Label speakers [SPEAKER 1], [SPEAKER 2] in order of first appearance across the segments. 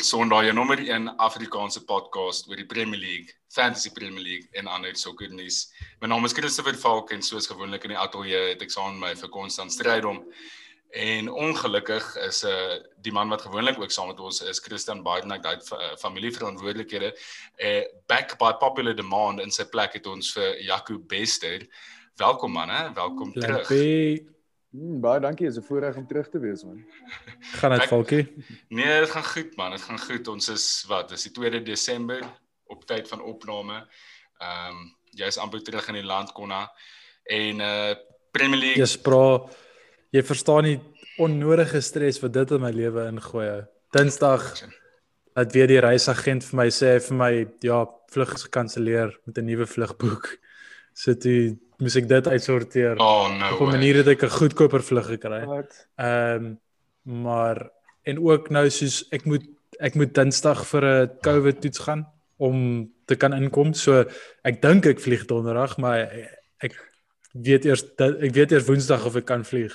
[SPEAKER 1] Sokker Sondag, jou nommer 1 Afrikaanse podcast oor die Premier League, Fantasy Premier League en ander sokkernuus. My naam is Christopher Falk en soos gewoonlik in die ateljee het ek saam met my vir Konstant Strydom. En ongelukkig is 'n uh, eh, die man wat gewoonlik ook saam met ons is, Christian Baarden, hy het uh, familieverantwoordelikhede. Uh, back by popular demand in sy plek het ons vir Jaco Bester. Welkom man, hè? Welkom terug.
[SPEAKER 2] Lampie.
[SPEAKER 3] Mm, baie dankie, is 'n voorreg om terug te wees man.
[SPEAKER 2] Gaan dit Falkie?
[SPEAKER 1] Nee, dit gaan goed man, dit gaan goed. Ons is wat, dis die 2de Desember op tyd van opname. Ehm um, jy's amper terug in die land konna en uh Premier League.
[SPEAKER 2] Jy's bra. Jy verstaan nie onnodige stres wat dit in my lewe ingooi. Dinsdag het weer die reisagent vir my sê vir my ja, vlug is gekanselleer met 'n nuwe vlugboek. So toe moes ek dit uitsorteer.
[SPEAKER 1] Oh no.
[SPEAKER 2] Op 'n manier het ek 'n goedkoper vlug gekry. Ehm um, maar en ook nou soos ek moet ek moet Dinsdag vir 'n COVID toets gaan om te kan inkom. So ek dink ek vlieg donderdag, maar ek weet eers ek weet eers Woensdag of ek kan vlieg.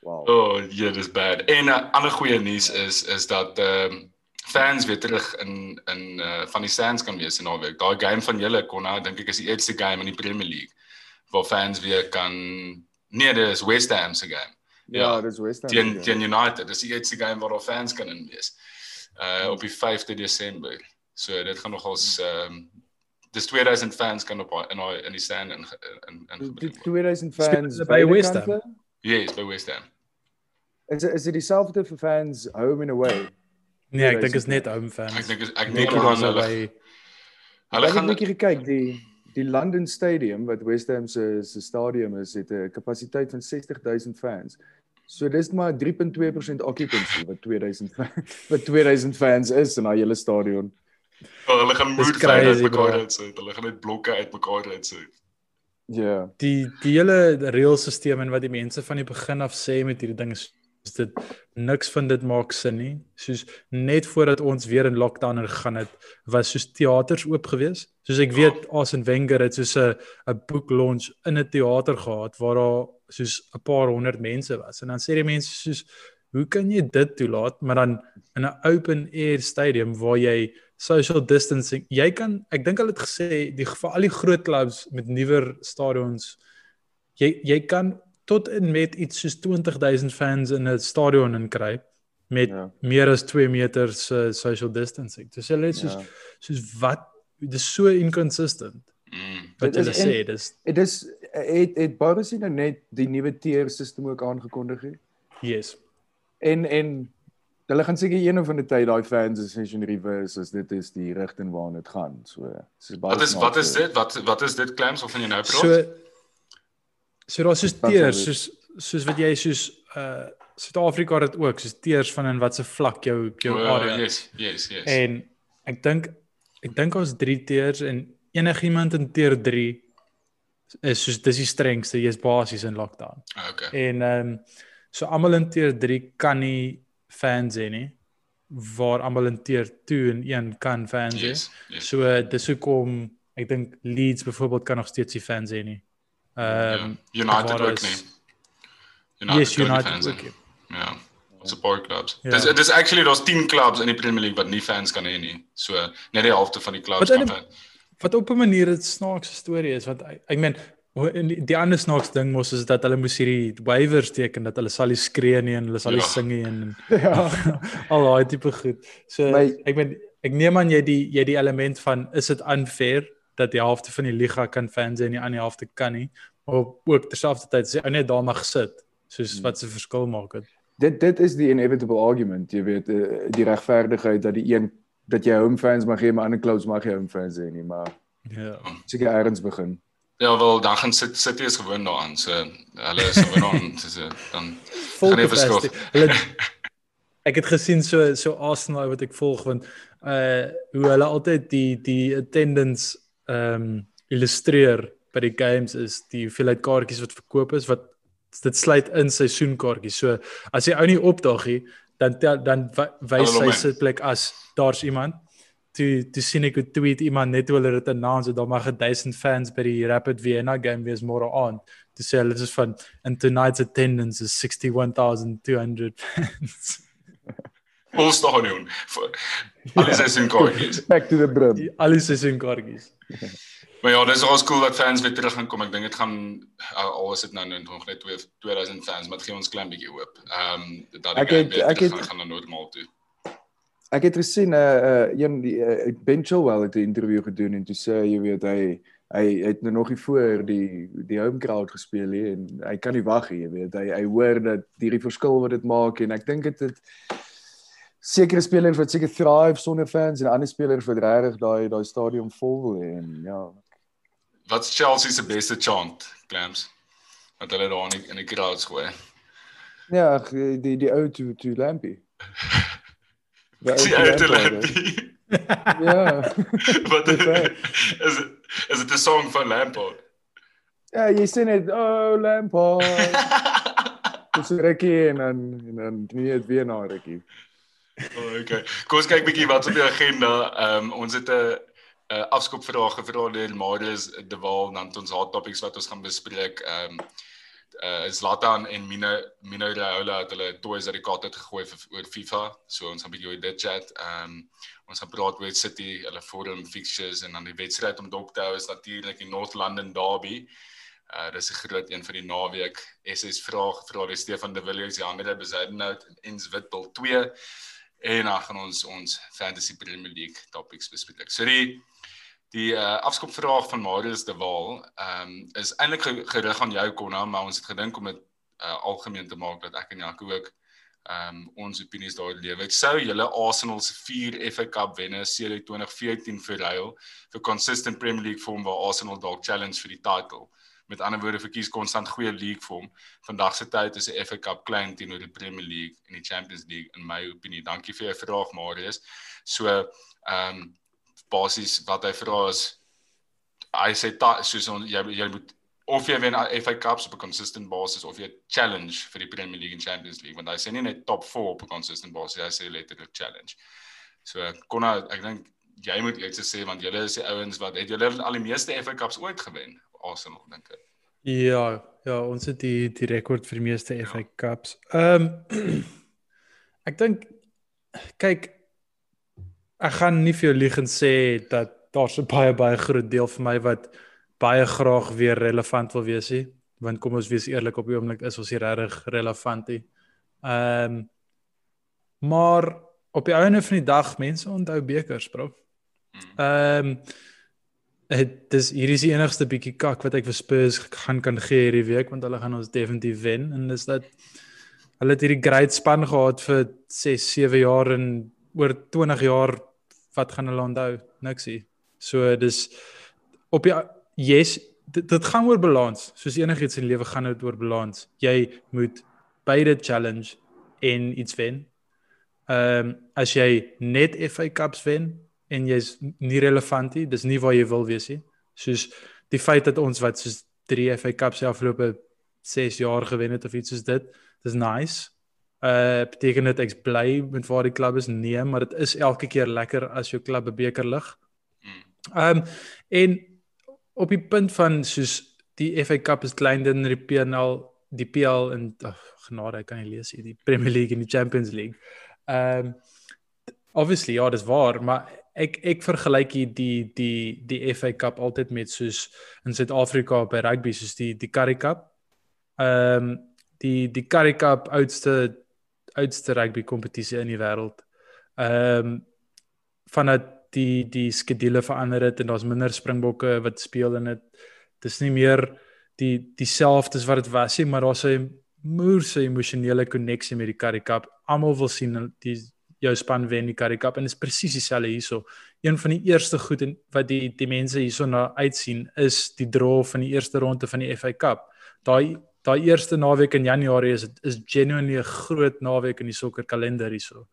[SPEAKER 1] Wow. Oh, ja, yeah, dis bad. En 'n uh, ander goeie nuus is is dat ehm um, fans weer terug in in uh, van die stands kan wees in naweek. Daai game van julle kon nou dink ek is die eerste game in die Premier League waar fans weer kan nee, dis West Ham se game.
[SPEAKER 3] Ja, ja dis West Ham.
[SPEAKER 1] Teen teen United. Dis die eerste game waar al fans kan in wees. Uh op die 5de Desember. So dit gaan nogals ehm um, dis 2000 fans kan op in in die stand in in in
[SPEAKER 3] die 2000 fans
[SPEAKER 2] by West Ham.
[SPEAKER 1] Yes, by West Ham.
[SPEAKER 3] Is is dit dieselfde vir fans home and away?
[SPEAKER 2] Nee, ek dink is net home fans.
[SPEAKER 1] Ek dink is ek dink hulle gaan hulle
[SPEAKER 3] hulle gaan net kyk die die London Stadium wat West Ham se se stadium is het 'n kapasiteit van 60000 fans. So dis maar 3.2% occupancy wat 2000 wat 2000 fans is in daai hele stadion.
[SPEAKER 1] Oh, hulle gaan moet uit mekaar uit sit. Hulle gaan net blokke uit mekaar uit sit.
[SPEAKER 3] Ja. Yeah.
[SPEAKER 2] Die die hele reëlstelsel en wat die mense van die begin af sê met hierdie ding is dit niks van dit maak sin nie. Soos net voordat ons weer in lockdown gegaan het, was soos teaters oop gewees. Soos ek weet Arsene Wenger het soos 'n 'n boek launch in 'n teater gehad waar daar soos 'n paar honderd mense was. En dan sê die mense soos hoe kan jy dit toelaat maar dan in 'n open air stadium waar jy social distancing jy kan ek dink hulle het gesê die vir al die groot clubs met nuwer stadions jy jy kan tot en met iets soos 20000 fans in 'n stadion inkry met ja. meer as 2 meter se uh, social distancing. Dis hulle net soos ja. soos wat dis so inconsistent. Mm. Wat hulle sê, dis
[SPEAKER 3] dit is het het Boris nou net die nuwe tier system ook aangekondig het.
[SPEAKER 2] Yes.
[SPEAKER 3] En en hulle gaan seker een of ander tyd daai fans ascension reverse as dit is die rigting waarna dit gaan. So
[SPEAKER 1] soos baie Wat is wat is dit? Wat wat is dit claims of van jy nou praat?
[SPEAKER 2] So So daar's soos teers soos soos wat jy soos uh Suid-Afrika het ook soos teers van in watse vlak jou jou
[SPEAKER 1] oh,
[SPEAKER 2] area.
[SPEAKER 1] Yes, yes, yes.
[SPEAKER 2] En ek dink ek dink ons 3 teers en enigiemand in teer 3 is soos dis die strengste, jy's basies in lockdown.
[SPEAKER 1] Ah, okay.
[SPEAKER 2] En ehm um, so almal in teer 3 kan nie fans hê nie waar almal in teer 2 en 1 kan fans hê. Yes, yes. So dis hoekom ek dink Leeds byvoorbeeld kan nog steeds die fans hê nie. Ehm um,
[SPEAKER 1] ja, United ook nie.
[SPEAKER 2] United yes, United ook.
[SPEAKER 1] Ja. Support clubs. Ja. Dis dis actually daar's 10 clubs in die Premier League wat nie fans kan hê nie. So net die helfte van die clubs
[SPEAKER 2] kan. Wat, wat op 'n manier 'n snaakse storie is want ek meen die, die ander snaaks ding mos is dat hulle moes hierdie waivers teken dat hulle sal nie skree nie en hulle sal nie ja. sing nie en ja. al daai tipe goed. So My, ek meen ek neem aan jy die jy die element van is dit unfair dat die helfte van die liga kan fans en die ander helfte kan nie. Maar ook terselfdertyd sê ou net daar mag sit. Soos hmm. wat se verskil maak dit.
[SPEAKER 3] Dit dit is die inevitable argument, jy weet, uh, die regverdigheid dat die een dat jy home fans mag hê, maar ander clubs mag jy home fans hê nie, maar
[SPEAKER 2] ja.
[SPEAKER 3] Seker eers begin.
[SPEAKER 1] Ja, wel dan gaan sit sit eers gewoon daaraan. So hulle is gewoon aan so dan gaan nie verskil. Hulle
[SPEAKER 2] Ek het gesien so so Arsenal wat ek volg want uh hoe hulle altyd die die attendance ehm um, illustreer by die games is die hoeveelheid kaartjies wat verkoop is wat dit sluit in seisoenkaartjies. So as jy ou nie opdaag nie, dan tel, dan wys sy sitplek as daar's iemand. Toe toe sien ek 'n tweet iemand net hulle dit announce dat daar mag 1000 fans by die Rapid Vienna game wees môre aand. Toe sê hulle dis van in tonight's attendance is 61200 fans.
[SPEAKER 1] Vol stadion. Al die seisoenkaartjies.
[SPEAKER 3] Back to the brim.
[SPEAKER 2] Al die seisoenkaartjies.
[SPEAKER 1] Maar ja, dis al cool dat fans weer terug gaan kom. Ek dink dit gaan al is dit nou nog net 2000 fans, maar dit gee ons klein bietjie hoop. Ehm um, dat
[SPEAKER 3] ek het, ek het,
[SPEAKER 1] gaan na normaal toe.
[SPEAKER 3] Ek het gesien 'n uh, uh, een die uh, Ben Chilwell het 'n onderhoud gedoen en toe sê jy weet hy hy het nou nog nie voor die die home crowd gespeel nie en hy kan nie wag nie, jy weet. Hy hy hoor dat hierdie verskil wat dit maak en ek dink dit het sekere spelers wat seker thrive sonder fans en ander spelers wat regtig daai daai stadion vol wil hê en ja,
[SPEAKER 1] Wat's Chelsea se beste chant, Clams? Wat hulle daar in die crowds gooi.
[SPEAKER 3] Ja, die die ou to to Lampy.
[SPEAKER 1] Die ou to Lampy.
[SPEAKER 3] ja.
[SPEAKER 1] Wat is is dit 'n song van Lampard?
[SPEAKER 3] Ja, jy sê net oh Lampard. Dis Ricky en dan en dan nie dit weer na Ricky.
[SPEAKER 1] Oh, okay. Kom ons kyk bietjie wat op die agenda. Ehm um, ons het 'n uh, afskopvrae gevra deur Marius de Waal dan ons hot topics wat ons gaan bespreek. Ehm um, uh Zlatan en Mino Mino Raiola het hulle toys uit die kat uit gegooi vir oor FIFA. So ons gaan bietjie oor dit chat. Ehm um, ons gaan praat oor City, hulle forum fixtures en dan die wedstryd om dop te hou is natuurlik die North London Derby. Uh dis 'n groot een vir die naweek. SS vraag vra die Stefan de Villiers, die ander Bezuidenhout en Witbul 2 en dan gaan ons ons Fantasy Premier League topics bespreek. So die Die uh, afskopvraag van Marius de Waal ehm um, is eintlik gerig aan jou Konna, maar ons het gedink om dit uh, algemeen te maak dat ek en Jaco ook ehm um, ons opinies daar lewe. Sou julle Arsenal se 4 FA Cup wenne sedert 2014 verruil vir consistent Premier League vorm waar Arsenal dalk challenge vir die title. Met ander woorde verkies konstant goeie league vorm. Vandag se tyd is 'n FA Cup klein teenoor die Premier League en die Champions League in my opinie. Dankie vir jou vraag Marius. So ehm um, basies wat hy vra is hy sê soos on, jy jy moet of jy wen FA Cups op 'n consistent basis of jy challenge vir die Premier League en Champions League want hy sê nie net top 4 op 'n consistent basis hy sê letterlik challenge. So kon ek dink jy moet iets sê want julle is die ouens wat het julle al die meeste FA Cups ooit gewen Arsenal dink ek.
[SPEAKER 2] Ja, ja, ons het die die rekord vir meeste FA ja. Cups. Ehm um, ek dink kyk ek gaan nie vir jou lieg en sê dat daar's 'n baie baie groot deel vir my wat baie graag weer relevant wil wees nie want kom ons wees eerlik op die oomblik is ons hier regtig relevant nie. Ehm um, maar op die einde van die dag mense onthou bekers bro. Ehm um, dit is hier is die enigste bietjie kak wat ek vir Spurs gaan kan gee hierdie week want hulle gaan ons definitief wen en dis dat hulle het hierdie great span gehad vir 6 7 jaar en oor 20 jaar wat gaan hulle onthou? Niksie. So dis op die yes, dit, dit gaan oor balans. Soos enigiets in lewe gaan dit oor balans. Jy moet beide challenge en iets wen. Ehm um, as jy net FA Cups wen en jy's nie relevant nie, dis nie waar jy wil wees nie. Soos die feit dat ons wat soos 3 FA Cups die afgelope 6 jaar gewen het of iets soos dit, dis nice uh beteken dit ek's bly met waar die klub is nee maar dit is elke keer lekker as jou klub 'n beker lig. Um en op die punt van soos die FA Cup is kleiner dan die PNL die PL en oh, genade ek kan nie lees hier die Premier League en die Champions League. Um obviously ja dis waar maar ek ek vergelyk hier die die die FA Cup altyd met soos in Suid-Afrika by rugby soos die die Currie Cup. Um die die Currie Cup oudste oudste rugby kompetisie in die wêreld. Ehm um, vandat die die skedule verander het en daar's minder springbokke wat speel en dit dis nie meer die dieselfde as wat dit was nie, maar daar's 'n moerse emosionele koneksie met die Currie Cup. Almal wil sien die jou span wen die Currie Cup en dit is presies dieselfde hierso. Een van die eerste goed en wat die die mense hierso na uitsien is die draw van die eerste ronde van die FA Cup. Daai daai eerste naweek in Januarie is is genuinely 'n groot naweek in die sokkerkalender hierso.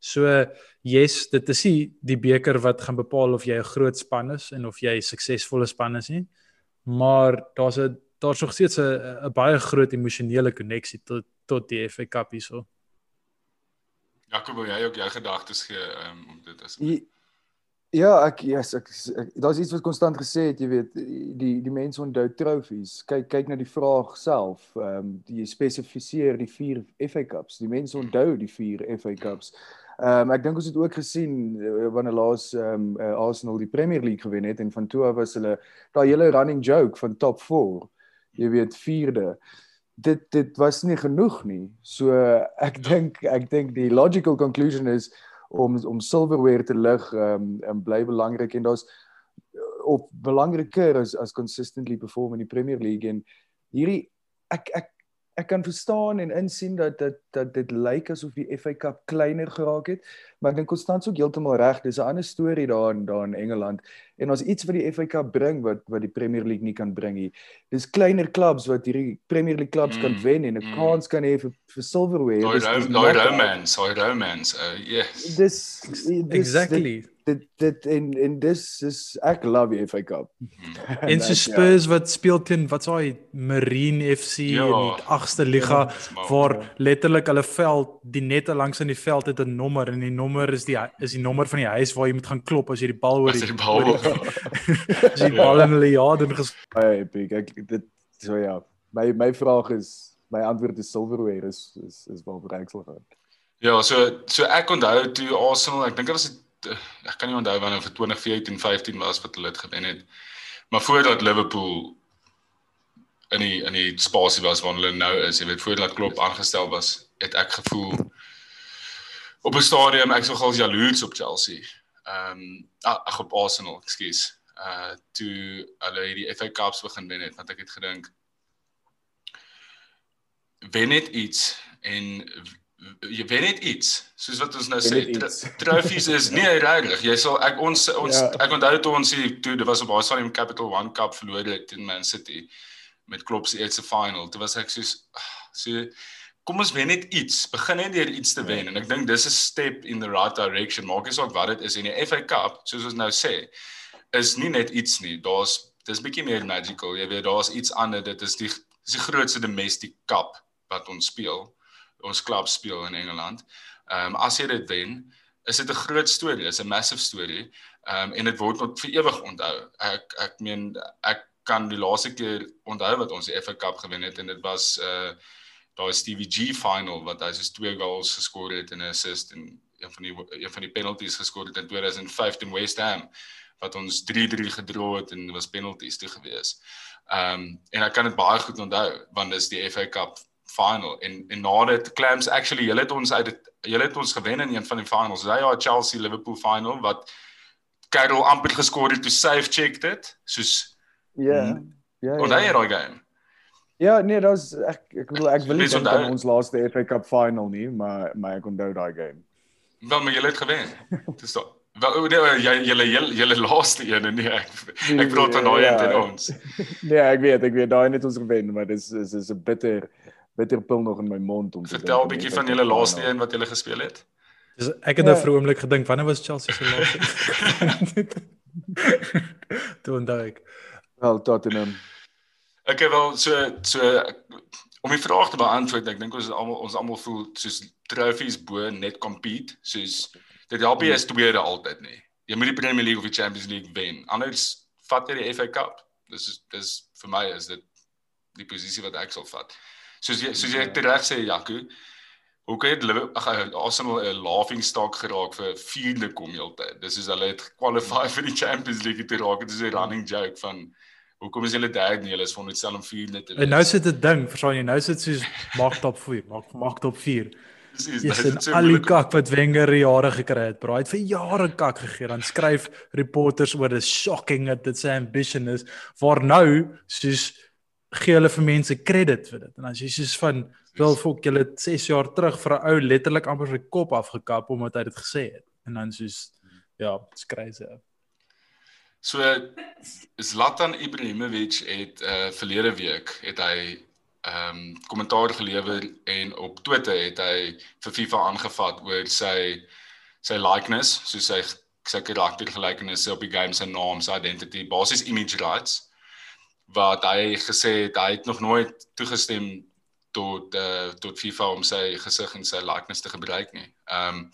[SPEAKER 2] So yes, dit is die, die beker wat gaan bepaal of jy 'n groot span is en of jy 'n suksesvolle span is nie. Maar daar's 'n daar's nog steeds 'n baie groot emosionele koneksie tot tot die FA Cup hierso.
[SPEAKER 1] Jakob, wil jy ook jou gedagtes gee um, om dit as
[SPEAKER 3] Ja, ek yes, ek, ek daar's iets wat konstant gesê het, jy weet, die die mense onthou trofees. Kyk kyk na die vraag self. Ehm um, die spesifiseer die 4 FA Cups. Die mense onthou die 4 FA Cups. Ehm um, ek dink ons het ook gesien uh, wanneer laas ehm um, uh, Arsenal die Premier League gewen het en van toe af was hulle daai hele running joke van top 4. Jy weet vierde. Dit dit was nie genoeg nie. So ek ja. dink ek dink die logical conclusion is om om silverware te lig ehm um, en bly belangrik en daar's op belangriker as as consistently perform in die Premier League en hierdie ek ek ek kan verstaan en insien dat dit dat dit lyk asof die FA Cup kleiner geraak het, maar ek dink Konstans ook heeltemal reg, dis 'n ander storie daar in daar in Engeland. En ons iets wat die FA Cup bring wat wat die Premier League nie kan bring nie. Dis kleiner clubs wat hierdie Premier League clubs mm, kan wen en 'n mm. kans kan hê vir, vir silverware.
[SPEAKER 1] No romance, no romance. Uh, yes.
[SPEAKER 3] Dis
[SPEAKER 2] exactly.
[SPEAKER 3] Dit, dit dit en en dis is ek love die FA Cup.
[SPEAKER 2] en so Spurs ja. wat speel teen wat s'hy Marine FC ja, in die 8ste liga ja, waar ja. Letterlik hulle veld die nette langs in die veld het 'n nommer en die nommer is die is die nommer van die huis waar jy moet gaan klop as jy die bal oor die,
[SPEAKER 1] die bal oor
[SPEAKER 2] die, die bal in hulle yard en ges
[SPEAKER 3] hey, big ek dit so ja my my vraag is my antwoord is silverware is is is wel bereiksel gaan.
[SPEAKER 1] Ja, so so ek onthou toe Arsenal, ek dink dit was Eh, ek kan nie onthou wanneer vir 2014 15 was wat hulle dit gewen het. Maar voordat Liverpool in die in die spasie was waar hulle nou is, jy weet voordat Klopp aangestel was, het ek gevoel op 'n stadium ek sou gals jaloers op Chelsea. Ehm um, ag op Arsenal, ekskuus. Uh toe hulle hierdie FA Cups begin wen het, want ek het gedink wen net iets en jy weet net iets soos wat ons nou sê trofees is nie regtig jy sal ek ons ons ja. ek onthou toe ons hier toe dit was op stadium Capital One Cup verloor het in Man City met Klopp se eerste final. Toe was ek soos ah, so kom ons wen net iets. Begin net deur iets te wen. En ek dink dis 'n step in the right direction. Maak nie saak wat dit is in die FA Cup soos ons nou sê is nie net iets nie. Daar's dis bietjie meer magical. Jy weet daar's iets anders. Dit is die dis die grootste domestic cup wat ons speel. Ons klub speel in Engeland. Ehm um, as jy dit wen, is dit 'n groot storie, is 'n massive storie. Ehm um, en dit word nog vir ewig onthou. Ek ek meen ek kan die laaste keer onthou wat ons die FA Cup gewen het en dit was uh daai Stevie G final wat hy so twee goals geskor het en 'n assist en een van die een van die penalties geskor het in 2015 West Ham wat ons 3-3 gedra het en was penalties toe gewees. Ehm um, en ek kan dit baie goed onthou want dis die FA Cup final en en na dit claims actually julle het ons uit dit julle het ons gewen in een van die finals. Daai ja Chelsea Liverpool final wat Carroll amper geskor het toe safe check dit soos
[SPEAKER 3] ja ja
[SPEAKER 1] en daai daai game.
[SPEAKER 3] Ja nee, dit was ek ek bedoel ek wil nie dink aan ons laaste FA Cup final nie, maar maar ek onthou daai game.
[SPEAKER 1] Wel maar julle het gewen. Dis daai Wel nee, jy julle julle laaste een nee ek ek praat van daai een teen ons.
[SPEAKER 3] Nee, ek weet, ek weet daai net ons gewen, maar dis is is 'n bitter bitter pil nog in my mond om
[SPEAKER 1] te Vertel 'n bietjie van julle laaste een wat julle gespeel het.
[SPEAKER 2] Dis ek het nou vir 'n oomblik gedink wanneer was Chelsea se laaste? Toe onthou ek.
[SPEAKER 3] Wel Tottenham.
[SPEAKER 1] Ek het wel so so om die vraag te beantwoord, ek dink ons almal ons almal voel soos trophies bo net compete, soos dit help jy is tweede altyd nie. Jy moet die Premier League of die Champions League wen. Anders vat jy die FA Cup. Dis is dis vir my is dit die posisie wat ek sal vat soos jy soos jy reg sê Jaco hoe kan dit ag Arsenal 'n laughing stock geraak vir vierde kom heeltyd dis is hulle het qualify vir die Champions League te raak dit is 'n running joke van hoekom is hulle derde nie hulle is veronderstel om vierde te
[SPEAKER 2] wees en nou sit dit ding verstaan jy nou sit soos maak top 4 maak maak top 4 Dis is al die kak wat Wenger jare gekry het. Bro, hy het vir jare kak gegee. Dan skryf reporters oor dis shocking dat dit sy ambition is. Waar nou soos gee hulle vir mense krediet vir dit. En as jy soos van wel fok het 6 jaar terug vir 'n ou letterlik amper sy kop afgekap omdat hy dit gesê het. En dan soos ja, skryse.
[SPEAKER 1] So Zlatan Ibrahimovic het uh verlede week het hy ehm um, kommentaar gelewer en op Twitter het hy vir FIFA aangevat oor sy sy likeness, so sy sy karaktergelykenis op die game se naam, sy identity, basies image rights wat hy gesê het hy het nog nooit toegestem tot uh, tot FIFA om sy gesig en sy likeness te gebruik nie. Ehm um,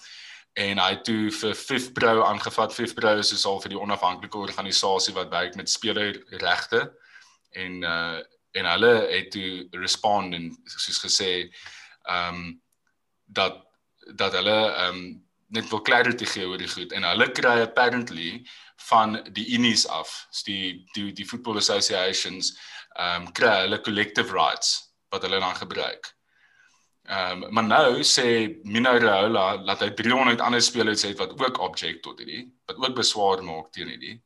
[SPEAKER 1] en hy het toe vir FIFPro aangevat. FIFPro is dus al vir die onafhanklike organisasie wat werk met spelerregte en uh en hulle het toe respond en soos gesê ehm um, dat dat hulle ehm um, net wil clarity gee oor die goed en hulle kry apparently van die unies af, die die die football associations ehm um, kry hulle collective rights wat hulle dan gebruik. Ehm um, maar nou sê Mino Raiola dat hy 300 ander spelers het wat ook object tot hierdie wat ook beswaar maak teen hierdie.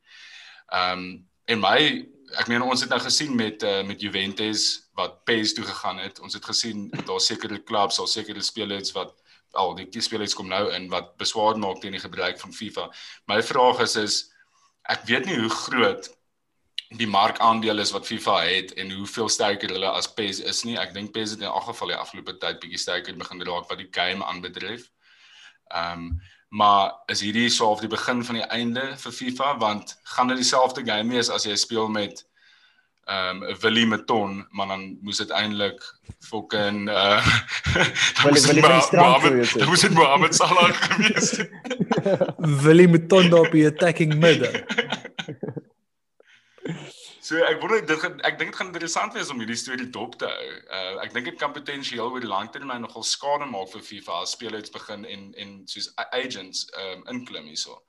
[SPEAKER 1] Ehm um, en my ek meen ons het nou gesien met uh, met Juventus wat PES toe gegaan het. Ons het gesien daar sekere klubs of sekere spelers wat al die spelers kom nou in wat beswaar maak teen die gebruik van FIFA. My vraag is is ek weet nie hoe groot die markandeel is wat FIFA het en hoeveel sterker hulle as PES is nie. Ek dink PES het in elk geval die afgelope tyd bietjie sterker begin raak wat die game aanbetref. Ehm um, maar is hierdie so of die begin van die einde vir FIFA want gaan dit dieselfde game wees as jy speel met ehm um, Willie Meton, maar dan moes dit eintlik fucking uh
[SPEAKER 3] Willie Willie van strand gewees het.
[SPEAKER 1] Moes dit Mohammed Salah gewees het.
[SPEAKER 2] Willie Meton daar op die attacking midden.
[SPEAKER 1] So ek wonder dit gaan ek dink dit gaan interessant wees om hierdie storie dop te hou. Uh ek dink dit kan potensieel oor die lang termyn nogal skade maak vir FIFA as spelers begin en en soos agents um inklim hierso.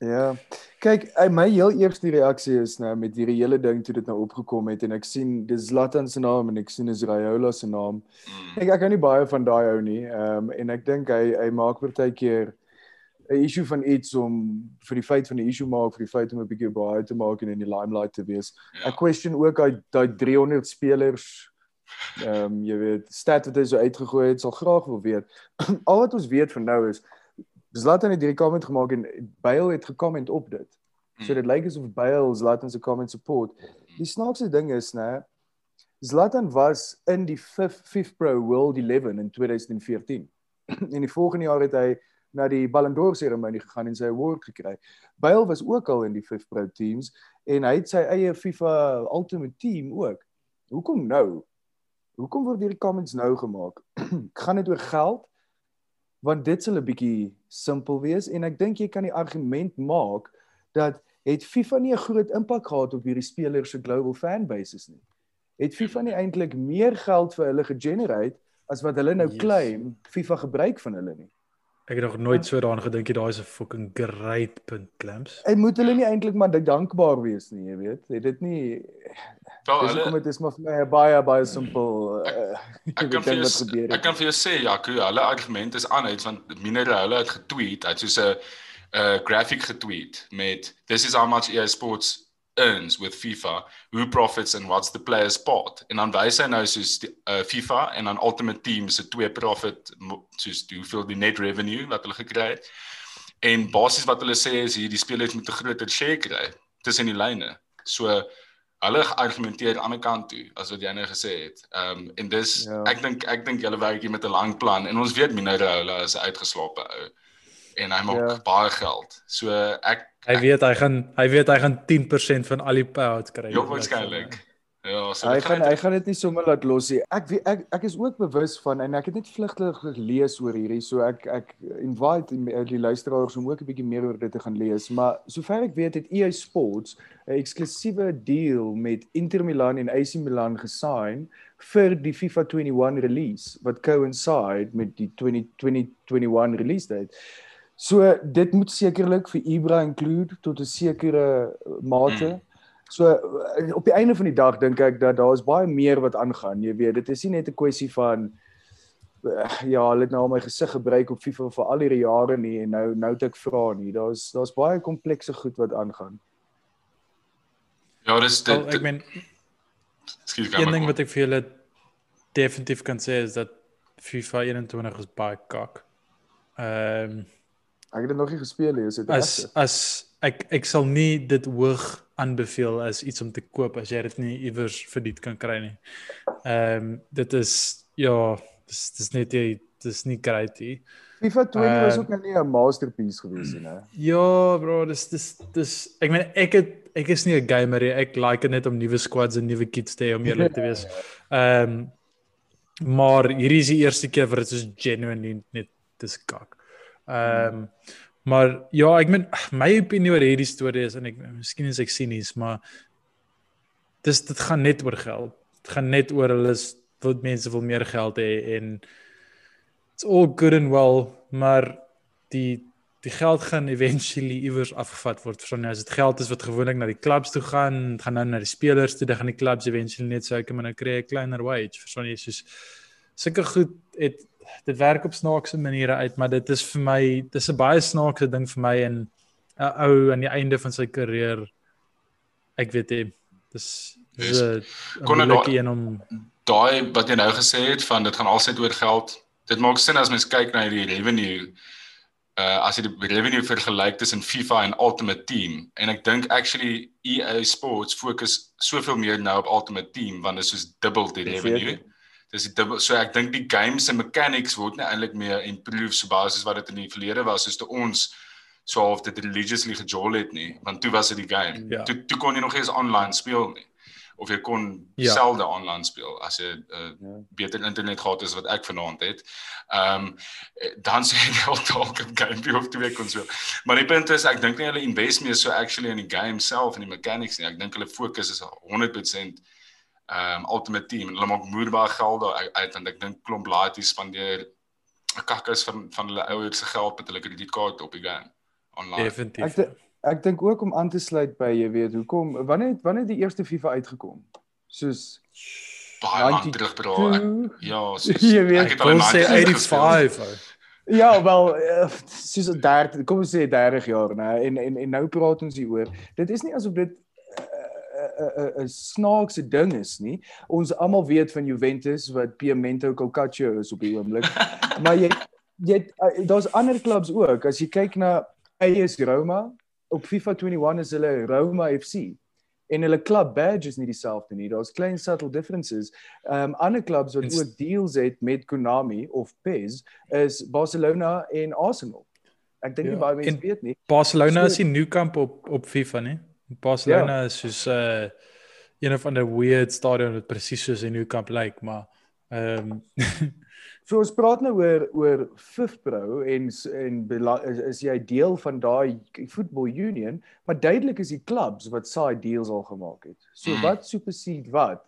[SPEAKER 3] Ja. Kyk, my heel eerste reaksie is nou met hierdie hele ding toe dit nou opgekom het en ek sien dis Zlatan se naam en ek sien is Raiola se naam. Mm. Ek ek hou nie baie van daai ou nie. Ehm um, en ek dink hy hy maak partykeer 'n issue van iets om vir die feit van die issue maak vir die feit om 'n bietjie baie te maak en in die limelight te wees. Ja. Ek question ook daai daai 300 spelers ehm um, jy weet stat wat hy so uitgegooi het, sal graag wil weet. Al wat ons weet van nou is Zlatan het hierdie comment gemaak en Bale het gecomment op dit. So dit lyk asof Bale Zlatan se comment support. Die snaakse ding is, né, Zlatan was in die 5th 5th Pro World 11 in 2014. en die volgende jaar het hy na die Ballon d'Or seremonie gegaan en sy award gekry. Bale was ook al in die 5 Pro teams en hy het sy eie FIFA Ultimate Team ook. Hoekom nou? Hoekom word hierdie comments nou gemaak? gaan dit oor geld? Want dit sal 'n bietjie simpel wees en ek dink jy kan die argument maak dat het FIFA nie 'n groot impak gehad op hierdie spelers se global fanbases nie. Het FIFA nie eintlik meer geld vir hulle gegenerate as wat hulle nou yes. claim FIFA gebruik van hulle nie.
[SPEAKER 2] Ek het nog nooit so daaraan gedink jy daai is 'n fucking great punt clamps.
[SPEAKER 3] Ek moet hulle nie eintlik maar dankbaar wees nie, jy weet. Het dit nie
[SPEAKER 1] Wel, hulle
[SPEAKER 3] kom dit is maar vir my baie baie simpel. Uh,
[SPEAKER 1] ek kan vir jou ek kan vir jou sê Jaco, hulle argument is aanhouds want Minere hulle het getweet, het soos 'n 'n graphic getweet met this is how much EA Sports earns with FIFA, who profits and what's the player's part. En dan wys hy nou soos die, uh, FIFA en dan Ultimate Team se twee profit soos die, hoeveel die net revenue wat hulle gekry het. En basies wat hulle sê is hier die spelers moet 'n groter share kry tussen die lyne. So hulle argumenteer aan die ander kant toe as wat jy nou gesê het. Ehm um, en dis ja. ek dink ek dink julle werk hier met 'n lang plan en ons weet Minero hulle is uitgeslape ou en hy maak ja. baie geld. So ek
[SPEAKER 2] Hy weet hy gaan hy weet hy gaan 10% van al die payouts kry.
[SPEAKER 1] Ja, waarskynlik. Ja,
[SPEAKER 3] so hy gaan hy gaan dit nie sommer laat los nie. Ek weet ek ek is ook bewus van en ek het net vlugtig gelees oor hierdie, so ek ek invite die luisteraars om ook 'n bietjie meer oor dit te gaan lees, maar sover ek weet het EA Sports 'n eksklusiewe deal met Inter Milan en AC Milan gesign vir die FIFA 21 release wat coincide met die 2021 release date. So dit moet sekerlik vir Ibra include tot 'n sekere mate. Mm. So eh, op die einde van die dag dink ek dat daar is baie meer wat aangaan. Jy weet, dit is nie net 'n kwessie van uh, ja, hulle het nou my gesig gebruik op FIFA vir al hierdie jare nie en nou nou het ek vra nie. Daar's daar's baie komplekse goed wat aangaan.
[SPEAKER 1] Ja, dis dit.
[SPEAKER 2] Well, ek meen. Een ding wat ek vir julle definitief kan sê is dat FIFA 21 is baie kak. Ehm um,
[SPEAKER 3] Ek het dit nog nie gespeel nie, is dit
[SPEAKER 2] as as ek ek sal nie dit hoog aanbeveel as iets om te koop as jy dit nie iewers vir dit kan kry nie. Ehm um, dit is ja, dis dis net jy dis nie great nie.
[SPEAKER 3] FIFA 20 um, was ook nou nie 'n masterpiece gewees nie, né?
[SPEAKER 2] Ja, bro, dis dis dis ek meen ek het ek is nie 'n gamer nie. Ek like net om nuwe squads en nuwe kits te hê om eerlik te wees. Ehm um, maar hierdie is die eerste keer wat dit so genuine net dis kak. Ehm um, maar ja, ek meen my opinie oor hierdie storie is en ek miskien is ek sinies, maar dis dit gaan net oor geld. Dit gaan net oor hulle wil mense wil meer geld hê en it's all good and well, maar die die geld gaan eventually iewers afgevat word. Verstaan jy? As dit geld is wat gewoonlik na die klubs toe gaan, gaan dan na die spelers toe, dan gaan die klubs eventually net sê ek moet nou kry 'n kleiner wage. Verstaan jy? Soos sulke goed het dit werk op snaakse maniere uit, maar dit is vir my dis 'n baie snaakse ding vir my en 'n ou aan die einde van sy karier ek weet nie. Dis dis 'n
[SPEAKER 1] lekker een om daai wat jy nou gesê het van dit gaan alsyd oor geld. Dit maak sin as mens kyk na die revenue uh as jy die revenue vergelyk tussen FIFA en Ultimate Team en ek dink actually EA Sports fokus soveel meer nou op Ultimate Team want dit is soos dubbel die revenue. Zeker dis die dubbel so ek dink die games se mechanics word net eintlik meer improve so basis wat dit in die verlede was soos te ons so of dit religiously gejol het nie want toe was dit die game ja. toe toe kon jy nog eens online speel nie of jy kon ja. selde online speel as jy 'n uh, ja. beter internet gehad het as wat ek vanaand het. Ehm um, dan sê jy al dalk 'n game of twee kon so. Maar die punt is ek dink nie hulle invest meer so actually in die game self en die mechanics nie. Ek dink hulle fokus is 100% ehm um, ultimate team en hulle maak moerbare geld daar uit want ek dink klomp laaities spandeer 'n kakkas van van hulle ouers se geld met hulle kredietkaart op die game online.
[SPEAKER 2] Definitief.
[SPEAKER 3] Ek, ek dink ook om aan te sluit by jy weet hoekom wanneer wanneer die eerste FIFA uitgekom? Soos
[SPEAKER 1] baie lank terug bro. Ek, ja, soos,
[SPEAKER 2] jy weet, ek het al sê 85.
[SPEAKER 3] Ja, wel eh, soos 30, kom ons sê 30 jaar, né? En en en nou praat ons hier oor. Dit is nie asof dit 'n snaakse ding is nie. Ons almal weet van Juventus wat Pimento Calcaccio is op die oomblik. maar jy jy uh, daar's ander klubs ook. As jy kyk na AS Roma op FIFA 21 is hulle Roma FC en hulle klub badge is nie dieselfde nie. Daar's klein subtle differences. Ehm um, ander klubs wat ook deals het met Konami of PES is Barcelona en Arsenal. Ek dink ja. nie baie mense weet nie.
[SPEAKER 2] Barcelona so, is die Nou Camp op op FIFA nie. Barcelona ja. is soos 'n uh, een of ander weird stadion wat presies soos 'n Nou Camp lyk, like, maar ehm um,
[SPEAKER 3] so ons praat nou oor oor FIFPro en en is, is jy deel van daai football union, maar duidelik is die clubs wat saai deals al gemaak het. So mm. wat supersede wat?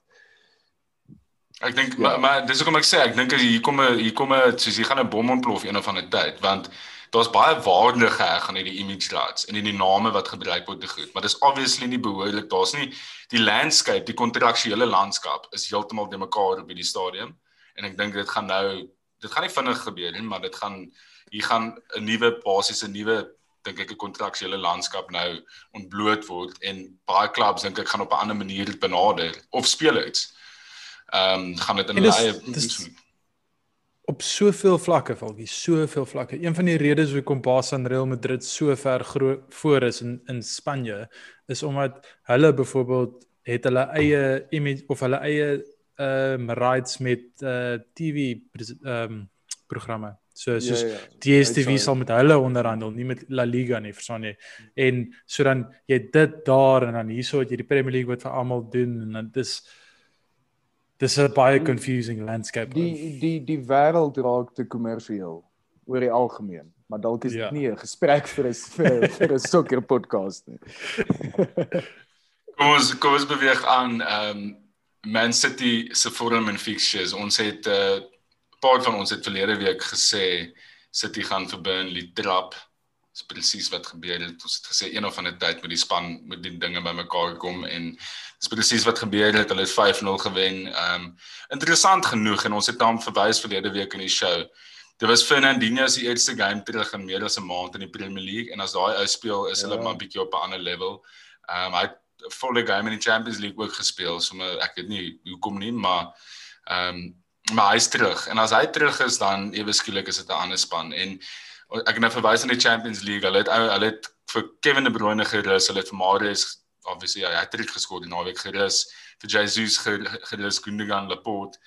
[SPEAKER 1] Ek dink ja. maar, maar dis hoekom ek sê ek dink hier kom 'n hier kom 'n soos hier gaan 'n bom ontplof een of ander tyd want daar's baie waarde geheg aan hierdie image rights en in die name wat gebruik word te goed, maar dis obviously nie behoorlik. Daar's nie die landscape, die kontraktuele landskap is heeltemal de mekaar op hierdie stadium en ek dink dit gaan nou dit gaan nie vinnig gebeur nie, maar dit gaan hier gaan 'n nuwe basiese nuwe dink ek 'n kontraktuele landskap nou ontbloot word en baie clubs dink ek gaan op 'n ander manier dit benader of speel iets. Ehm um, gaan dit in hulle eie
[SPEAKER 2] op soveel vlakke valkie soveel vlakke. Een van die redes hoekom Barca en Real Madrid so ver voor is in in Spanje is omdat hulle byvoorbeeld het hulle eie image of hulle eie ehm um, rights met uh TV ehm um, programme. So soos ja, ja. DStv sal met hulle onderhandel nie met La Liga nie verstaan jy? En so dan jy dit daar en dan hierso het jy die Premier League wat vir almal doen en dan dis dis 'n baie confusing landscape.
[SPEAKER 3] Die die die wêreld raak te kommersieel oor die algemeen, maar dalk is dit ja. nie 'n gesprek vir 'n vir, vir 'n sokker podcast nie.
[SPEAKER 1] kom ons kom ons beweeg aan ehm um, Man City se forum en fixtures. Ons het 'n uh, eh, paar van ons het verlede week gesê City gaan vir Burnley trap. Dis presies wat gebeur het. Ons het gesê een of ander tyd met die span met die dinge bymekaar kom en Dis presies wat gebeur het. Hulle het 5-0 gewen. Ehm um, interessant genoeg en ons het dan verwys verlede week in die show. Dit was Fernandinho se eerste game terug in meer as 'n maand in die Premier League en as daai ou speel is ja. hulle maar bietjie op 'n ander level. Ehm um, hy het 'n volle game in die Champions League ook gespeel. So maar ek weet nie hoekom nie, maar ehm um, maar hy's terug en as hy terug is dan ewe skielik is dit 'n ander span en ek nou verwys na die Champions League. Hulle het hulle het vir Kevin De Bruyne gerus, hulle het vir Marius obviously hy het dit geskoor die naweek gerus vir Jesus gerus Gundogan Laporte.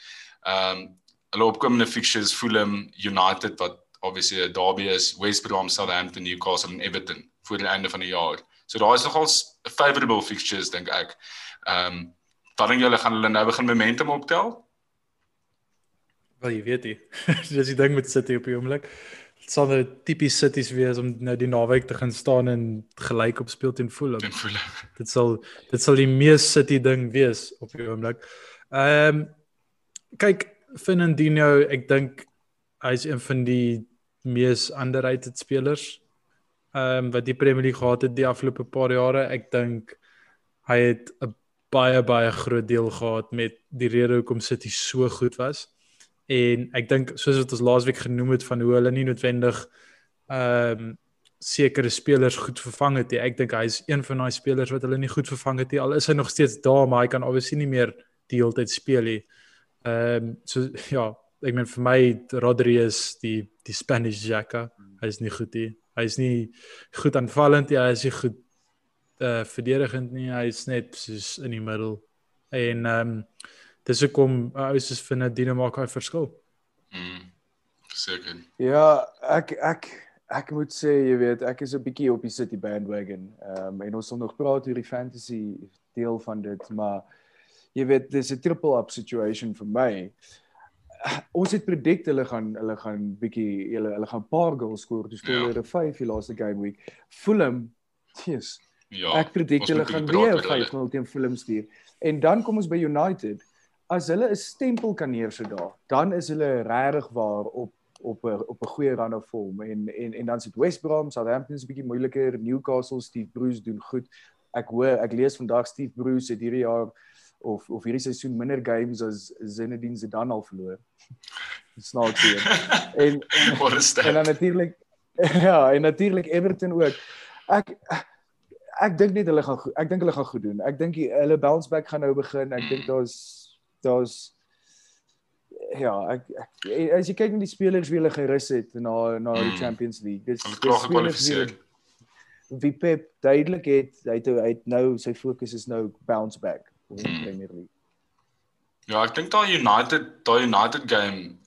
[SPEAKER 1] Ehm um, hulle opkomende fixtures Fulham United wat obviously 'n derby is West Brom Southampton Newcastle en Everton voor die einde van die jaar. So daar is nogal favorable fixtures dink ek. Ehm um, wat dink julle gaan hulle nou begin momentum optel?
[SPEAKER 2] Wel jy weet jy. Dis die ding met City op die oomblik sal nou tipies cities wees om nou die naweek te gaan staan en gelyk op speel teen Fulham.
[SPEAKER 1] Teen Fulham.
[SPEAKER 2] Dit sal dit sal die mees city ding wees op die oomblik. Ehm um, kyk Fernandinho, ek dink hy's een van die mees underrated spelers ehm um, wat die Premier League gehad het die afgelope paar jare. Ek dink hy het 'n baie baie groot deel gehad met die rede hoekom City so goed was. En ek dink soos wat ons laasweek genoem het van hoe hulle nie noodwendig ehm um, sekere spelers goed vervang het nie. Ek dink hy's een van daai spelers wat hulle nie goed vervang het nie. Al is hy nog steeds daar, maar hy kan obviously nie meer die hele tyd speel nie. Ehm um, so ja, ek meen vir my Rodriguez die die Spanish Jacka, hy's nie goed nie. Hy's nie goed aanvallend nie, hy is nie goed uh verdedigend nie. Hy's net soos in die middel. En ehm um, dis hoekom uh, ou soos vir Nadine maak hy verskil.
[SPEAKER 1] Mm. Seker.
[SPEAKER 3] Ja, ek ek ek moet sê, jy weet, ek is 'n bietjie op die City bandwagon. Ehm um, en ons sal nog praat oor die fantasy deel van dit, maar jy weet, dis 'n triple up situation vir my. Ons het predict hulle gaan hulle gaan bietjie hulle hulle gaan paar goals skoor, dis skoor hulle 5 die laaste game week. Fulham, yes. Ja. Ek predict hulle gaan weer 5-0 teen Fulham stuur. En dan kom ons by United. As hulle 'n stempel kan neersit daar, dan is hulle regtig waar op op 'n op 'n goeie run of vorm en en en dan sit West Brom, Southampton is 'n bietjie moeiliker, Newcastle, Steve Bruce doen goed. Ek hoor ek lees vandag Steve Bruce het hierdie jaar of of hierdie seisoen minder games as Zinedine Zidane al verloor. Snaaks hier. En en dan natuurlik ja, en natuurlik Everton ook. Ek ek dink net hulle gaan goed, ek dink hulle gaan goed doen. Ek dink hulle bounce back gaan nou begin. Ek dink daar's daar's ja, ek, ek as jy kyk na die spelers wie hulle gerus het na na die mm. Champions League. Dis
[SPEAKER 1] dis gekwalifiseer.
[SPEAKER 3] Wie Pep duidelik het, hy het hy het nou sy fokus is nou bounce back in die mm. Premier League.
[SPEAKER 1] Ja, ek dink daai United, daai United game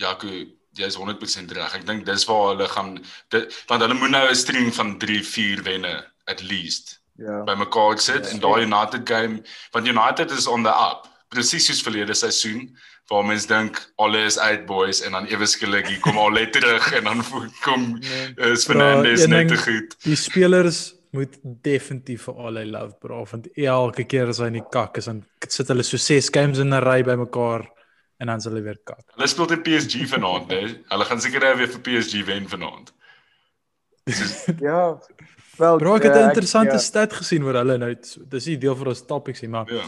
[SPEAKER 1] Jaco, jy is 100% reg. Ek dink dis waar hulle gaan dit want hulle moet nou 'n string van 3, 4 wenne at least. Ja. By mekaar sit ja, en daai United game, want United is on the up. Presies soos verlede seisoen waar mense dink alles uit boys en dan ewe skielik hier kom al net terug en dan kom nee. is Fernandes net te goed.
[SPEAKER 2] Die spelers moet definitief vir al hy love bra want elke keer as hy in die kak is dan sit hulle so 6 games in 'n ry bymekaar en dan sal hulle weer kak.
[SPEAKER 1] Hulle speel teen PSG vanaand, hè. Hulle gaan seker weer vir PSG wen vanaand.
[SPEAKER 3] ja. Wel,
[SPEAKER 2] bro, ek het 'n uh, interessante ja. stat gesien oor hulle nou. Dis nie deel van ons topics nie, maar ja.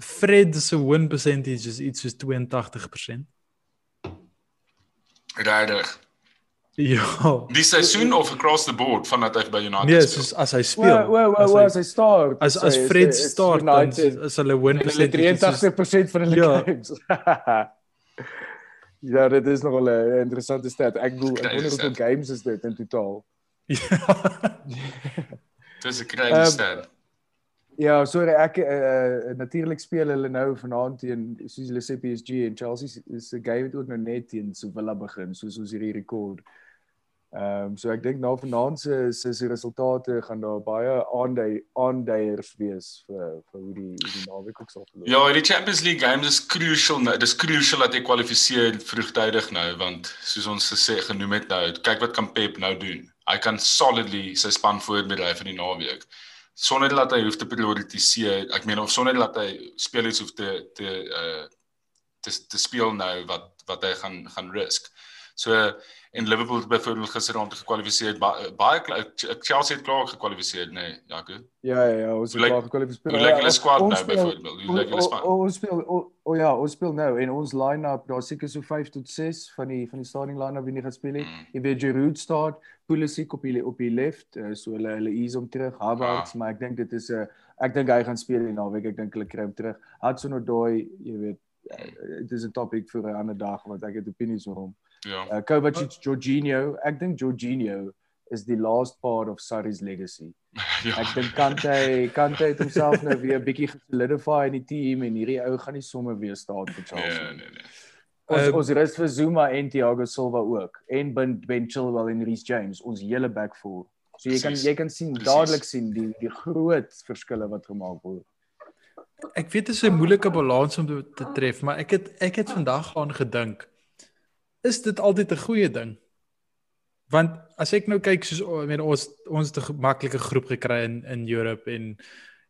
[SPEAKER 2] Fred se win percentage is iets soos 82%.
[SPEAKER 1] Regtig.
[SPEAKER 2] Ja.
[SPEAKER 1] Die seisoen of across the board vandat hy by United
[SPEAKER 2] nee, speel. Nee, soos as hy speel.
[SPEAKER 3] Wow, wow, wow, as hy start.
[SPEAKER 2] As as Fred start, dan is hulle win
[SPEAKER 3] percentage 83% van hulle ja. games. ja, dit is nog 'n interessante stat. Ek glo ek wonder hoeveel games is dit in totaal.
[SPEAKER 2] Ja.
[SPEAKER 1] Dis 'n crazy um, stat.
[SPEAKER 3] Ja, sorry, ek uh, natuurlik speel hulle nou vanaand teen soos hulle sê PSG en Chelsea is 'n game wat ook nou net teen Sevilla begin, soos ons hierdie rekord. Ehm um, so ek dink nou vanaand se se se resultate gaan daar baie aandui aanduyers wees vir vir hoe die die naweek ook sal verloop.
[SPEAKER 1] Ja, die Champions League games is crucial nou. Dis crucial dat jy kwalifiseer vroegtydig nou want soos ons gesê genoem het nou, kyk wat kan Pep nou doen. Hy kan solidly sy span voorberei vir die naweek sonder dat hy hoef te prioritiseer. Ek meen of sonder dat hy spelers hoef te te uh te te speel nou wat wat hy gaan gaan risk. So en Liverpool byvoorbeeld gister rond gekwalifiseer baie Chelsea het klaar gekwalifiseer nê nee, Jaco.
[SPEAKER 3] Ja ja ja, ons het klaar gekwalifiseer.
[SPEAKER 1] Hoe lyk hulle squad nou byvoorbeeld? Hoe lyk hulle span?
[SPEAKER 3] Ons speel o oh ja, ons speel nou en ons line-up daar seker so 5 tot 6 van die van die starting line-up wie nie gaan speel het. Mm. Jy weet Giroud start, Pulisic op die op die left, uh, so hulle hulle ease om terug, Havertz, ah. maar ek dink dit is 'n uh, ek dink hy gaan speel die naweek. Ek dink hulle kry hom terug. Hudson-Odoi, jy weet, uh, dit is 'n topic vir 'n ander dag want ek het opinies oor hom.
[SPEAKER 1] Ja.
[SPEAKER 3] Uh, Kovacic, Jorginho, ek dink Jorginho is die last part of Sarri's legacy. ja. Ek dink Kante, Kante het homself nou weer 'n bietjie gesolidify in die team en hierdie ou gaan nie sommer weer staan vir Chelsea.
[SPEAKER 1] Nee, nee, nee.
[SPEAKER 3] Ons um, ons rus vir Zuma en Thiago Silva ook en Ben, ben Chilwell en Reece James, ons hele back four. So jy Precies. kan jy kan sien Precies. dadelik sien die die groot verskille wat gemaak word.
[SPEAKER 2] Ek weet dit is 'n moeilike balans om te, te tref, maar ek het ek het vandag aan gedink is dit altyd 'n goeie ding. Want as ek nou kyk soos I mean ons ons het 'n gemaklike groep gekry in in Europe en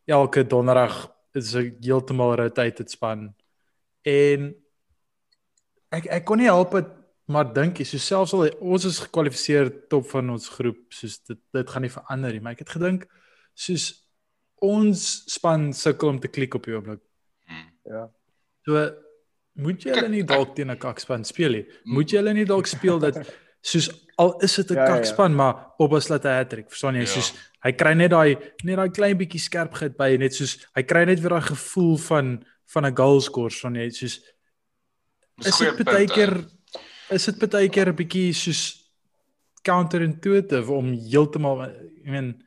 [SPEAKER 2] elke donderdag is 'n heeltemal rotated span. En ek ek kon nie help dit Maar dink jy, so selfs al ons is gekwalifiseer top van ons groep, soos dit dit gaan nie verander nie, maar ek het gedink soos ons span sukkel om te klik op die oomblik.
[SPEAKER 3] Hmm. Ja.
[SPEAKER 2] So moet jy hulle nie dalk teen 'n kakspan speel nie. Moet jy hulle nie dalk speel dat soos al is dit 'n ja, kakspan, ja, ja. maar Obbas laat 'n hattrick, verstaan jy? Ja. Soos hy kry net daai net daai klein bietjie skerpheid by net soos hy kry net weer daai gevoel van van 'n goal score, verstaan jy? Soos is dit baie keer is dit baie keer 'n bietjie soos counterintuitive om heeltemal I mean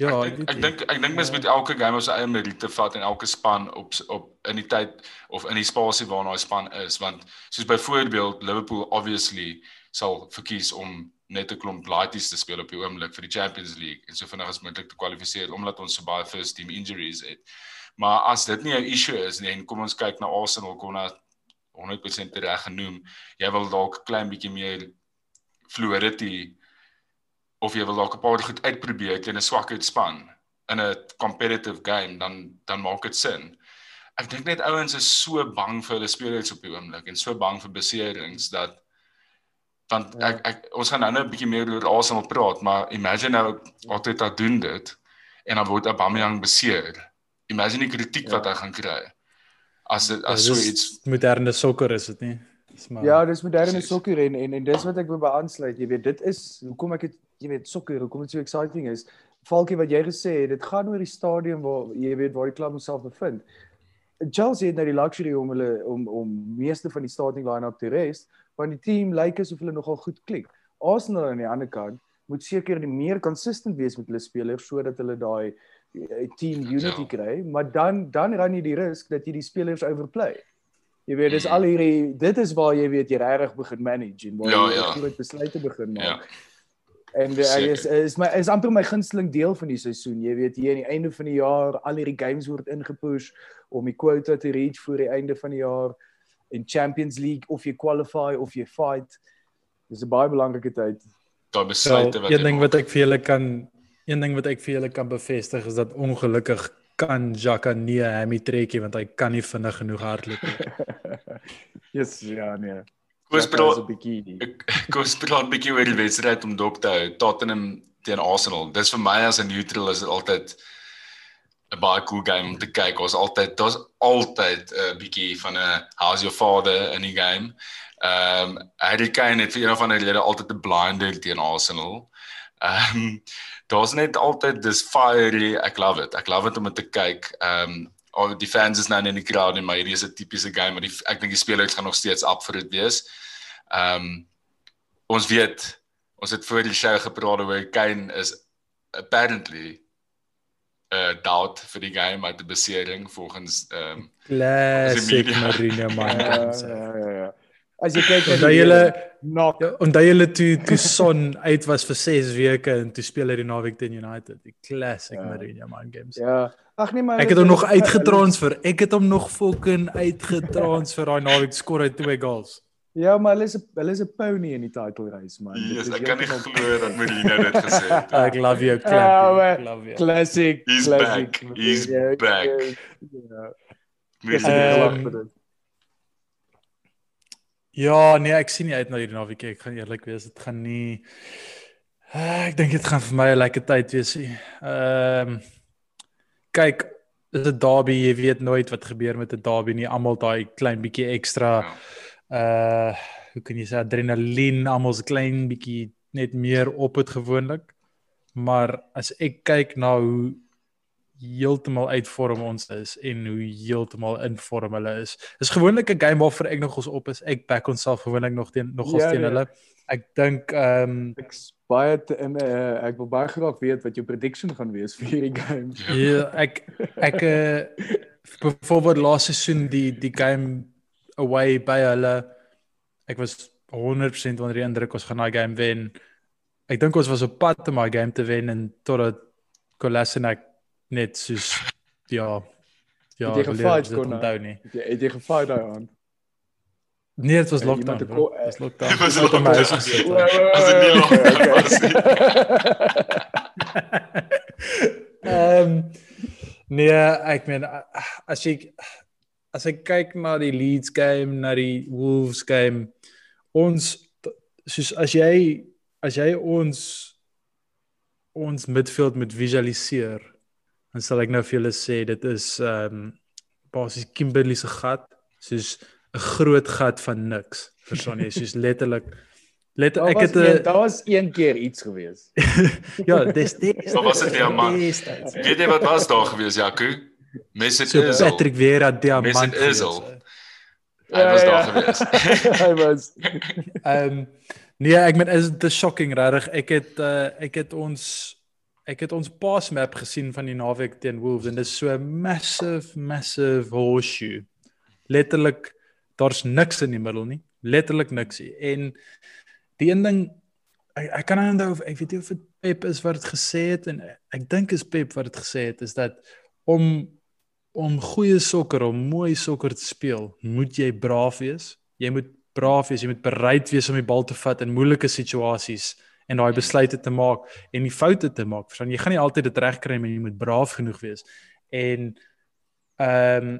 [SPEAKER 2] Ja,
[SPEAKER 1] ek dink ek dink ek dink mens moet elke game op sy eie meriete vat en elke span op op in die tyd of in die spasie waarna hy span is want soos byvoorbeeld Liverpool obviously sal verkies om net 'n klomp lighties te speel op die oomblik vir die Champions League en so vinnig as moontlik te kwalifiseer omdat ons so baie first team injuries het. Maar as dit nie 'n issue is nie en kom ons kyk na Arsenal kon na 100% reg genoem, jy wil dalk 'n klein bietjie meer fluidity of jy wil dalk 'n paar goed uitprobeer teen 'n swakheid span in 'n competitive game dan dan maak dit sin. Ek dink net ouens is so bang vir hulle spelers op die oomblik en so bang vir beserings dat want ja. ek ek ons gaan nou net 'n bietjie meer oor Arsenal praat, maar imagine nou dat doen dit en dan word Aubameyang beseer. Imagine die kritiek ja. wat hy gaan kry. As dit as ja, so iets
[SPEAKER 2] moderne sokker is dit nie.
[SPEAKER 3] Maar, ja, dis moderne sokker en, en en dis wat ek wil beantwoord. Jy weet, dit is hoekom ek het jy weet sokker hoekom dit so exciting is. Falkie wat jy gesê het, dit gaan oor die stadium waar jy weet waar die klub homself bevind. Chelsea het nou die luxury om hulle om om meeste van die starting line-up te rest, want die team lyk asof hulle nogal goed klik. Arsenal aan die ander kant moet seker meer consistent wees met hulle spelers sodat hulle daai eh, team unity ja. kry, maar dan dan ran jy die risk dat jy die spelers overplay. Jy weet dis mm. al hierdie dit is waar jy weet jy regtig begin manage en waar ja, jy ja. groot besluite begin maak. Ja. En uh, is is my is amper my gunsteling deel van die seisoen. Jy weet hier aan die einde van die jaar al hierdie games word ingepush om die quota te reach voor die einde van die jaar in Champions League of jy qualify of jy fight. Dis 'n baie belangrike tyd.
[SPEAKER 1] Daar besluite
[SPEAKER 2] wat Een ding wat ek vir julle kan een ding wat ek vir julle kan bevestig is dat ongelukkig kan Jaka nie 'n hammy trekkie want hy kan nie vinnig genoeg hardloop nie.
[SPEAKER 3] yes, ja nee.
[SPEAKER 1] Koos praat 'n bietjie. Koos praat 'n bietjie oor die wedstryd om dop te hou. Tottenham teen Arsenal. Dis vir my as 'n neutral is dit altyd 'n baie cool game om te kyk. Ons altyd daar's altyd 'n bietjie van 'n how's your father in die game. Ehm um, Harry Kane het vir een van die lede altyd 'n blinder teen Arsenal. Ehm um, daar's net altyd dis fiery. Ek love it. Ek love it om dit te kyk. Ehm um, al die fans is nou in die crowd en maar hierdie is 'n tipiese game maar die ek dink die spelers gaan nog steeds op vir dit wees. Ehm um, ons weet ons het voor die show gepraat oor Kane is apparently 'n uh, doubt vir die game met die besering volgens ehm um,
[SPEAKER 2] classic Marina man. ja,
[SPEAKER 3] ja, ja. As jy kyk
[SPEAKER 2] na die hele knock ja, en daai hele toe toe son uit was vir 6 weke en toe speel hy die naweek teen United. Die classic ja. Marina man games.
[SPEAKER 3] Ja. Ag nee maar
[SPEAKER 2] ek het hom nog uitgetransfer. Ek het hom nog fucking uitgetransfer daai naweek skor hy twee goals.
[SPEAKER 3] Ja, maar hulle is hulle is 'n pony in die title race man.
[SPEAKER 1] Yes, ek kan nie glo dat Marina dit gesê het.
[SPEAKER 2] ek love you, clap. Love you.
[SPEAKER 3] Classic.
[SPEAKER 1] He's
[SPEAKER 3] classic.
[SPEAKER 1] back. He's yeah, back. Ja.
[SPEAKER 2] Um, ja, nee, ek sien nie uit na hierdie naweek. Ek gaan eerlik wees, dit gaan nie Ek dink dit gaan vir my 'n lekker tyd wees. Ehm um, kyk, dis 'n derby, jy weet nooit wat gebeur met 'n derby nie. Almal daai klein bietjie ekstra uh hoe kan jy sê adrenalien, almal se klein bietjie net meer op het gewoonlik. Maar as ek kyk na hoe heeltemal uitvorm ons is en hoe heeltemal in vorm hulle is. Is gewoonlik 'n game waarvoor ek nog ons op is. Ek back onsself gewoonlik nog teen nog ons ja, teen nee. hulle. Ek dink ehm um,
[SPEAKER 3] ek baie te, en, uh, ek wil baie graag weet wat jou prediction gaan wees vir hierdie game.
[SPEAKER 2] Ja, ek ek uh, byvoorbeeld laaste seisoen die die game away by hulle ek was 100% onder die indruk ons gaan daai game wen. Ek dink ons was op pad om daai game te wen en totdat Kolasinac net soos ja ja,
[SPEAKER 3] jy gefight kon onthou nie. Het jy gefight daai aan?
[SPEAKER 2] Nee, dit was lockdown. Dit was lockdown. Dit was lockdown.
[SPEAKER 1] As dit nie lockdown was nie.
[SPEAKER 2] Ehm nee, ek meen as jy as ek kyk na die Leeds game, na die Wolves game, ons soos as jy as jy ons ons midfield moet visualiseer dan sal ek nou vir julle sê dit is ehm um, basies Kimberley se gat soos 'n groot gat van niks verstaan jy soos letterlik let
[SPEAKER 3] Daar
[SPEAKER 2] ek het
[SPEAKER 3] een,
[SPEAKER 2] 'n
[SPEAKER 3] daar was een keer iets gewees.
[SPEAKER 2] ja dis dis
[SPEAKER 1] Wat was dit, ja, man? Weet jy wat was daar gewees, Jaco? Mesut
[SPEAKER 2] so
[SPEAKER 1] Özil.
[SPEAKER 2] Patrick Vieira diamant
[SPEAKER 1] Mesut
[SPEAKER 2] gewees,
[SPEAKER 1] Özil.
[SPEAKER 2] hè.
[SPEAKER 1] Hy was
[SPEAKER 3] Ja,
[SPEAKER 1] daar
[SPEAKER 3] ja.
[SPEAKER 1] gewees.
[SPEAKER 3] Hy was
[SPEAKER 2] Ehm um, nee, ek meen is dit shocking regtig. Ek het uh, ek het ons ek het ons pass map gesien van die naweek teen Wolves en dit is so massive massive horseshoe. Letterlik daar's niks in die middel nie. Letterlik niks nie. En die een ding ek, ek kan onthou of ek weet nie of dit Pep is wat dit gesê het en ek dink is Pep wat dit gesê het is dat om om goeie sokker, om mooi sokker te speel, moet jy braaf wees. Jy moet braaf wees, jy moet bereid wees om die bal te vat in moeilike situasies en daai besluite te maak en die foute te maak. Verstaan, jy gaan nie altyd dit regkry maar jy moet braaf genoeg wees. En ehm um,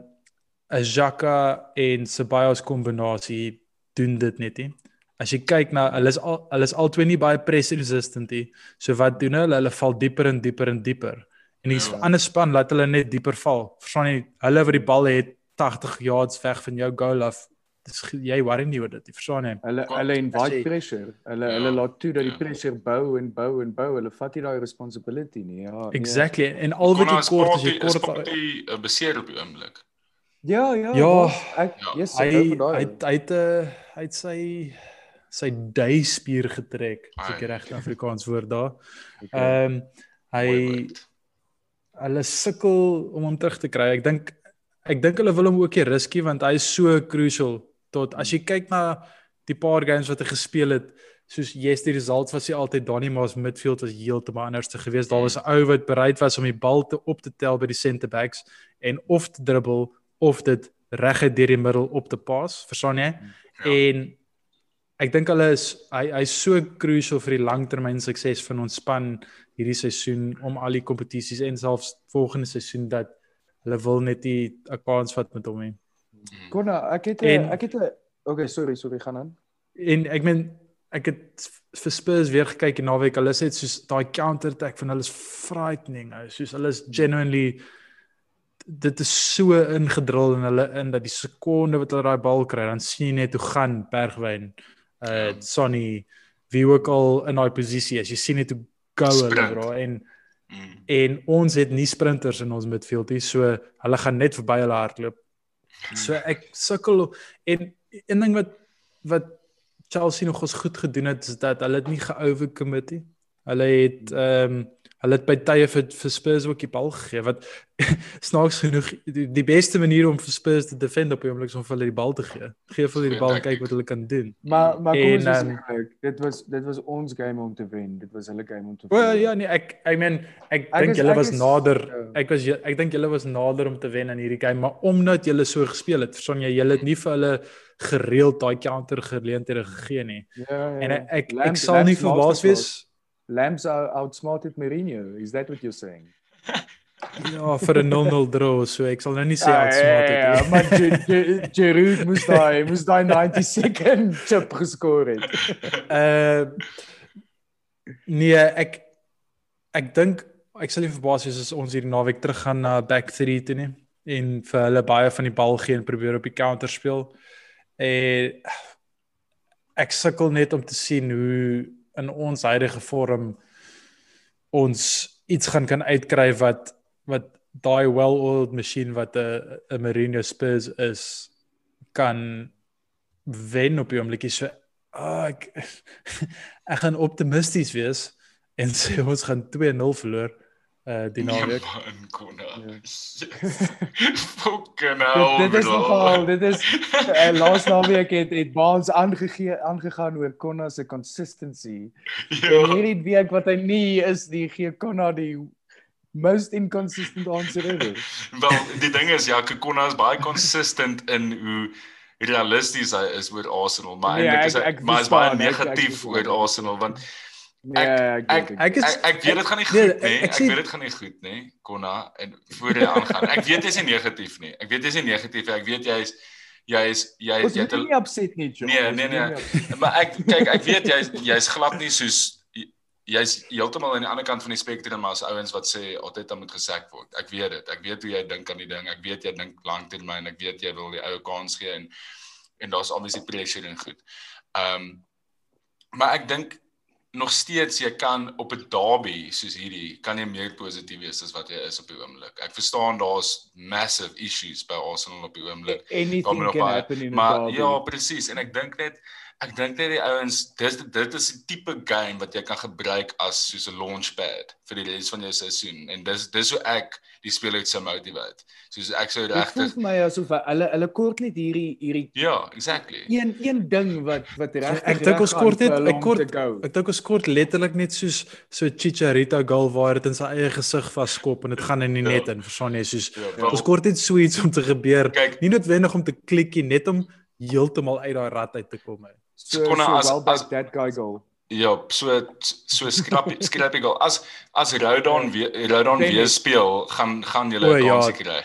[SPEAKER 2] 'n Xhaka en Ceballos kombinasie doen dit net nie. As jy kyk na hulle is al hulle is albei nie baie press resistant nie. So wat doen hulle? Hulle val dieper en dieper en dieper. En die
[SPEAKER 1] Ja.
[SPEAKER 2] ander span laat hulle net dieper val. Verstaan jy? Hulle wat die bal het 80 yards weg van jou goal af. Dis jy worry nie oor dit nie. Verstaan jy?
[SPEAKER 3] hulle hulle
[SPEAKER 2] as
[SPEAKER 3] invite
[SPEAKER 2] jy-
[SPEAKER 3] pressure. Hulle
[SPEAKER 1] Ja,
[SPEAKER 3] hulle laat toe dat die
[SPEAKER 1] ja.
[SPEAKER 3] pressure bou en bou en bou. Hulle vat nie daai responsibility nie. Ja. nee.
[SPEAKER 2] Exactly. En al wat jy kort as jy kort
[SPEAKER 1] die uh, beseer op die oomblik.
[SPEAKER 3] Ja, ja.
[SPEAKER 2] Ja.
[SPEAKER 3] was- ek
[SPEAKER 1] Ja.
[SPEAKER 3] yes,
[SPEAKER 2] hy hy hy het 'n hy het sy sy duispier getrek, as ek regte Afrikaans woord daar.
[SPEAKER 3] Okay.
[SPEAKER 2] Ehm hy
[SPEAKER 1] Mooi woord.
[SPEAKER 2] hulle sukkel om hom terug te kry. Ek dink ek dink hulle wil hom ook nie riskie want hy is so crucial tot as jy kyk na die paar games wat hy gespeel het soos yes die result was nie altyd Danny Maas midfield was heeltemal anders te gewees. Daar was 'n ou wat bereid was om die bal te op te tel by die center backs en of te dribbel of dit reguit deur die middel op te pas, verstaan jy?
[SPEAKER 1] Ja.
[SPEAKER 2] En ek dink hulle is hy hy's so crucial vir die langtermyn sukses van ons span hierdie seisoen om al die kompetisies en selfs volgende seisoen dat hulle wil net nie 'n kans vat met hom nie.
[SPEAKER 3] Konna, ek het
[SPEAKER 2] En-
[SPEAKER 3] ek het 'n Okay, sorry, sorry, gaan aan.
[SPEAKER 2] En ek meen ek het vir Spurs weer gekyk die naweek. Hulle sê dit soos daai counter attack van hulle is frightening. ou. Soos hulle is genuinely dit is so ingedrul in hulle in dat die sekonde wat hulle daai bal kry, dan sien jy net hoe gaan Bergwyn, uh Sonny wie ook al in daai posisie is. Jy sien net hoe go hulle bra en
[SPEAKER 1] Mm.
[SPEAKER 2] en ons het nie sprinters in ons midfield nie, so hulle gaan net verby hulle hardloop. So ek sukkel en een ding wat wat Chelsea nog ons goed gedoen het is dat hulle dit nie geovercommit nie. Hulle het ehm um, hulle het by tye vir vir Spurs ook die bal gegee wat snaaks genoeg die, die beste manier om vir Spurs te defend op die oomblik is om vir hulle die bal te gee. Gee vir hulle die bal en kyk wat hulle kan doen.
[SPEAKER 3] Maar maar kom ons is
[SPEAKER 2] ehm,
[SPEAKER 3] eerlik. Dit was dit was ons game om te wen. Dit was hulle game om te wen.
[SPEAKER 2] ja nee ek I mean ek
[SPEAKER 3] Ek
[SPEAKER 2] dink julle
[SPEAKER 3] ek
[SPEAKER 2] was
[SPEAKER 3] is-
[SPEAKER 2] nader
[SPEAKER 3] ja.
[SPEAKER 2] ek was ek dink julle was nader om te wen in hierdie game maar omdat julle so gespeel het verstaan jy julle het nie vir hulle gereeld daai counter geleenthede gegee nie.
[SPEAKER 3] Ja, ja.
[SPEAKER 2] En ek ek, ek sal nie verbaas wees
[SPEAKER 3] Lambs out- outsmarted Mourinho. Is that what you're saying?
[SPEAKER 2] ja vir 'n 0-0 draw so ek sal nou nie sê
[SPEAKER 3] Ja,
[SPEAKER 2] outsmart
[SPEAKER 3] ja, ja,
[SPEAKER 2] het.
[SPEAKER 3] maar Gi- Gi- Giroud moes daai moes daai 90 second chip geskor het.
[SPEAKER 2] Uh nee, ek ek dink ek sal nie verbaas wees as ons hierdie naweek teruggaan na back 3 toe nie en vir hulle baie van die bal gee en probeer op die counter speel. En ek sukkel net om te sien hoe in ons huidige vorm ons iets gaan kan uitkry wat wat daai well-oiled masjien wat 'n 'n Mourinho Spurs is kan wen op die oomblikie so ah, ek ek gaan optimisties wees en sê ons gaan 2-0 verloor uh die naweek.
[SPEAKER 1] Man, Konna.
[SPEAKER 3] Ja.
[SPEAKER 1] Fucking hell.
[SPEAKER 3] dit, dit is nogal dit is uh, laas naweek het het Baans aangegee aangegaan oor Konna se consistency. En
[SPEAKER 1] Ja.
[SPEAKER 3] hierdie week wat hy nie is die gee Konna die most inconsistent answer ever.
[SPEAKER 1] Wel, die ding is ja, Konna is baie consistent in hoe realisties hy is oor Arsenal, maar
[SPEAKER 3] Nee,
[SPEAKER 1] eintlik is hy
[SPEAKER 3] ek- ek
[SPEAKER 1] maar is baie
[SPEAKER 3] verstaan, ek- ek
[SPEAKER 1] negatief oor Arsenal want
[SPEAKER 3] Nee, ek
[SPEAKER 1] ek-
[SPEAKER 3] weet
[SPEAKER 2] Ek is
[SPEAKER 1] ek ek weet dit gaan nie
[SPEAKER 2] nee,
[SPEAKER 1] goed nie.
[SPEAKER 2] ek
[SPEAKER 1] Ek
[SPEAKER 2] sien-
[SPEAKER 1] weet dit gaan nie goed nie, Konna, en voor jy aangaan. Ek weet jy's nie negatief nie. Ek weet jy's nie negatief nie. Ek weet jy's jy is jy
[SPEAKER 3] jy het nie opset nie,
[SPEAKER 1] John. Nee, nee, nee. Maar ek kyk ek weet jy jy's glad nie soos jy's heeltemal aan die ander kant van die spektrum as ouens wat sê altyd dan moet gesek word. Ek weet dit. Ek weet hoe jy dink aan die ding. Ek weet jy dink lanktermyn. Ek weet jy wil die ou kans gee en en daar's obviously pressure en goed. Ehm um, maar ek dink nog steeds jy kan op 'n derby soos hierdie kan jy meer positief wees as wat jy is op die oomblik. Ek verstaan daar's massive issues by Arsenal op die oomblik.
[SPEAKER 3] Anything can happen in derby.
[SPEAKER 1] Maar ja, presies en ek dink net ek dink net die ouens dis dit is 'n tipe game wat jy kan gebruik as soos 'n launchpad vir die res van jou seisoen en dis dis hoe ek die spelers sou motivate. Soos ek sou regtig
[SPEAKER 3] vir my asof hulle hulle kort net hierdie hierdie
[SPEAKER 1] Ja, exactly.
[SPEAKER 3] Een een ding wat wat regtig
[SPEAKER 2] Ek dink ons kort net ek kort ek dink ons kort letterlik net soos so Chicharito goal waar dit in sy eie gesig vaskop en dit gaan in die net ja. in. Verstaan jy soos ja, ons kort net so iets om te gebeur. Kijk, nie noodwendig om te klikkie net om heeltemal uit daai rat uit te kom. He
[SPEAKER 3] so, so as, well as that guy goal.
[SPEAKER 1] Ja, so so skrap skrapie goal. As as Rodon weer Rodon weer speel, gaan gaan julle 'n kans ja. kry.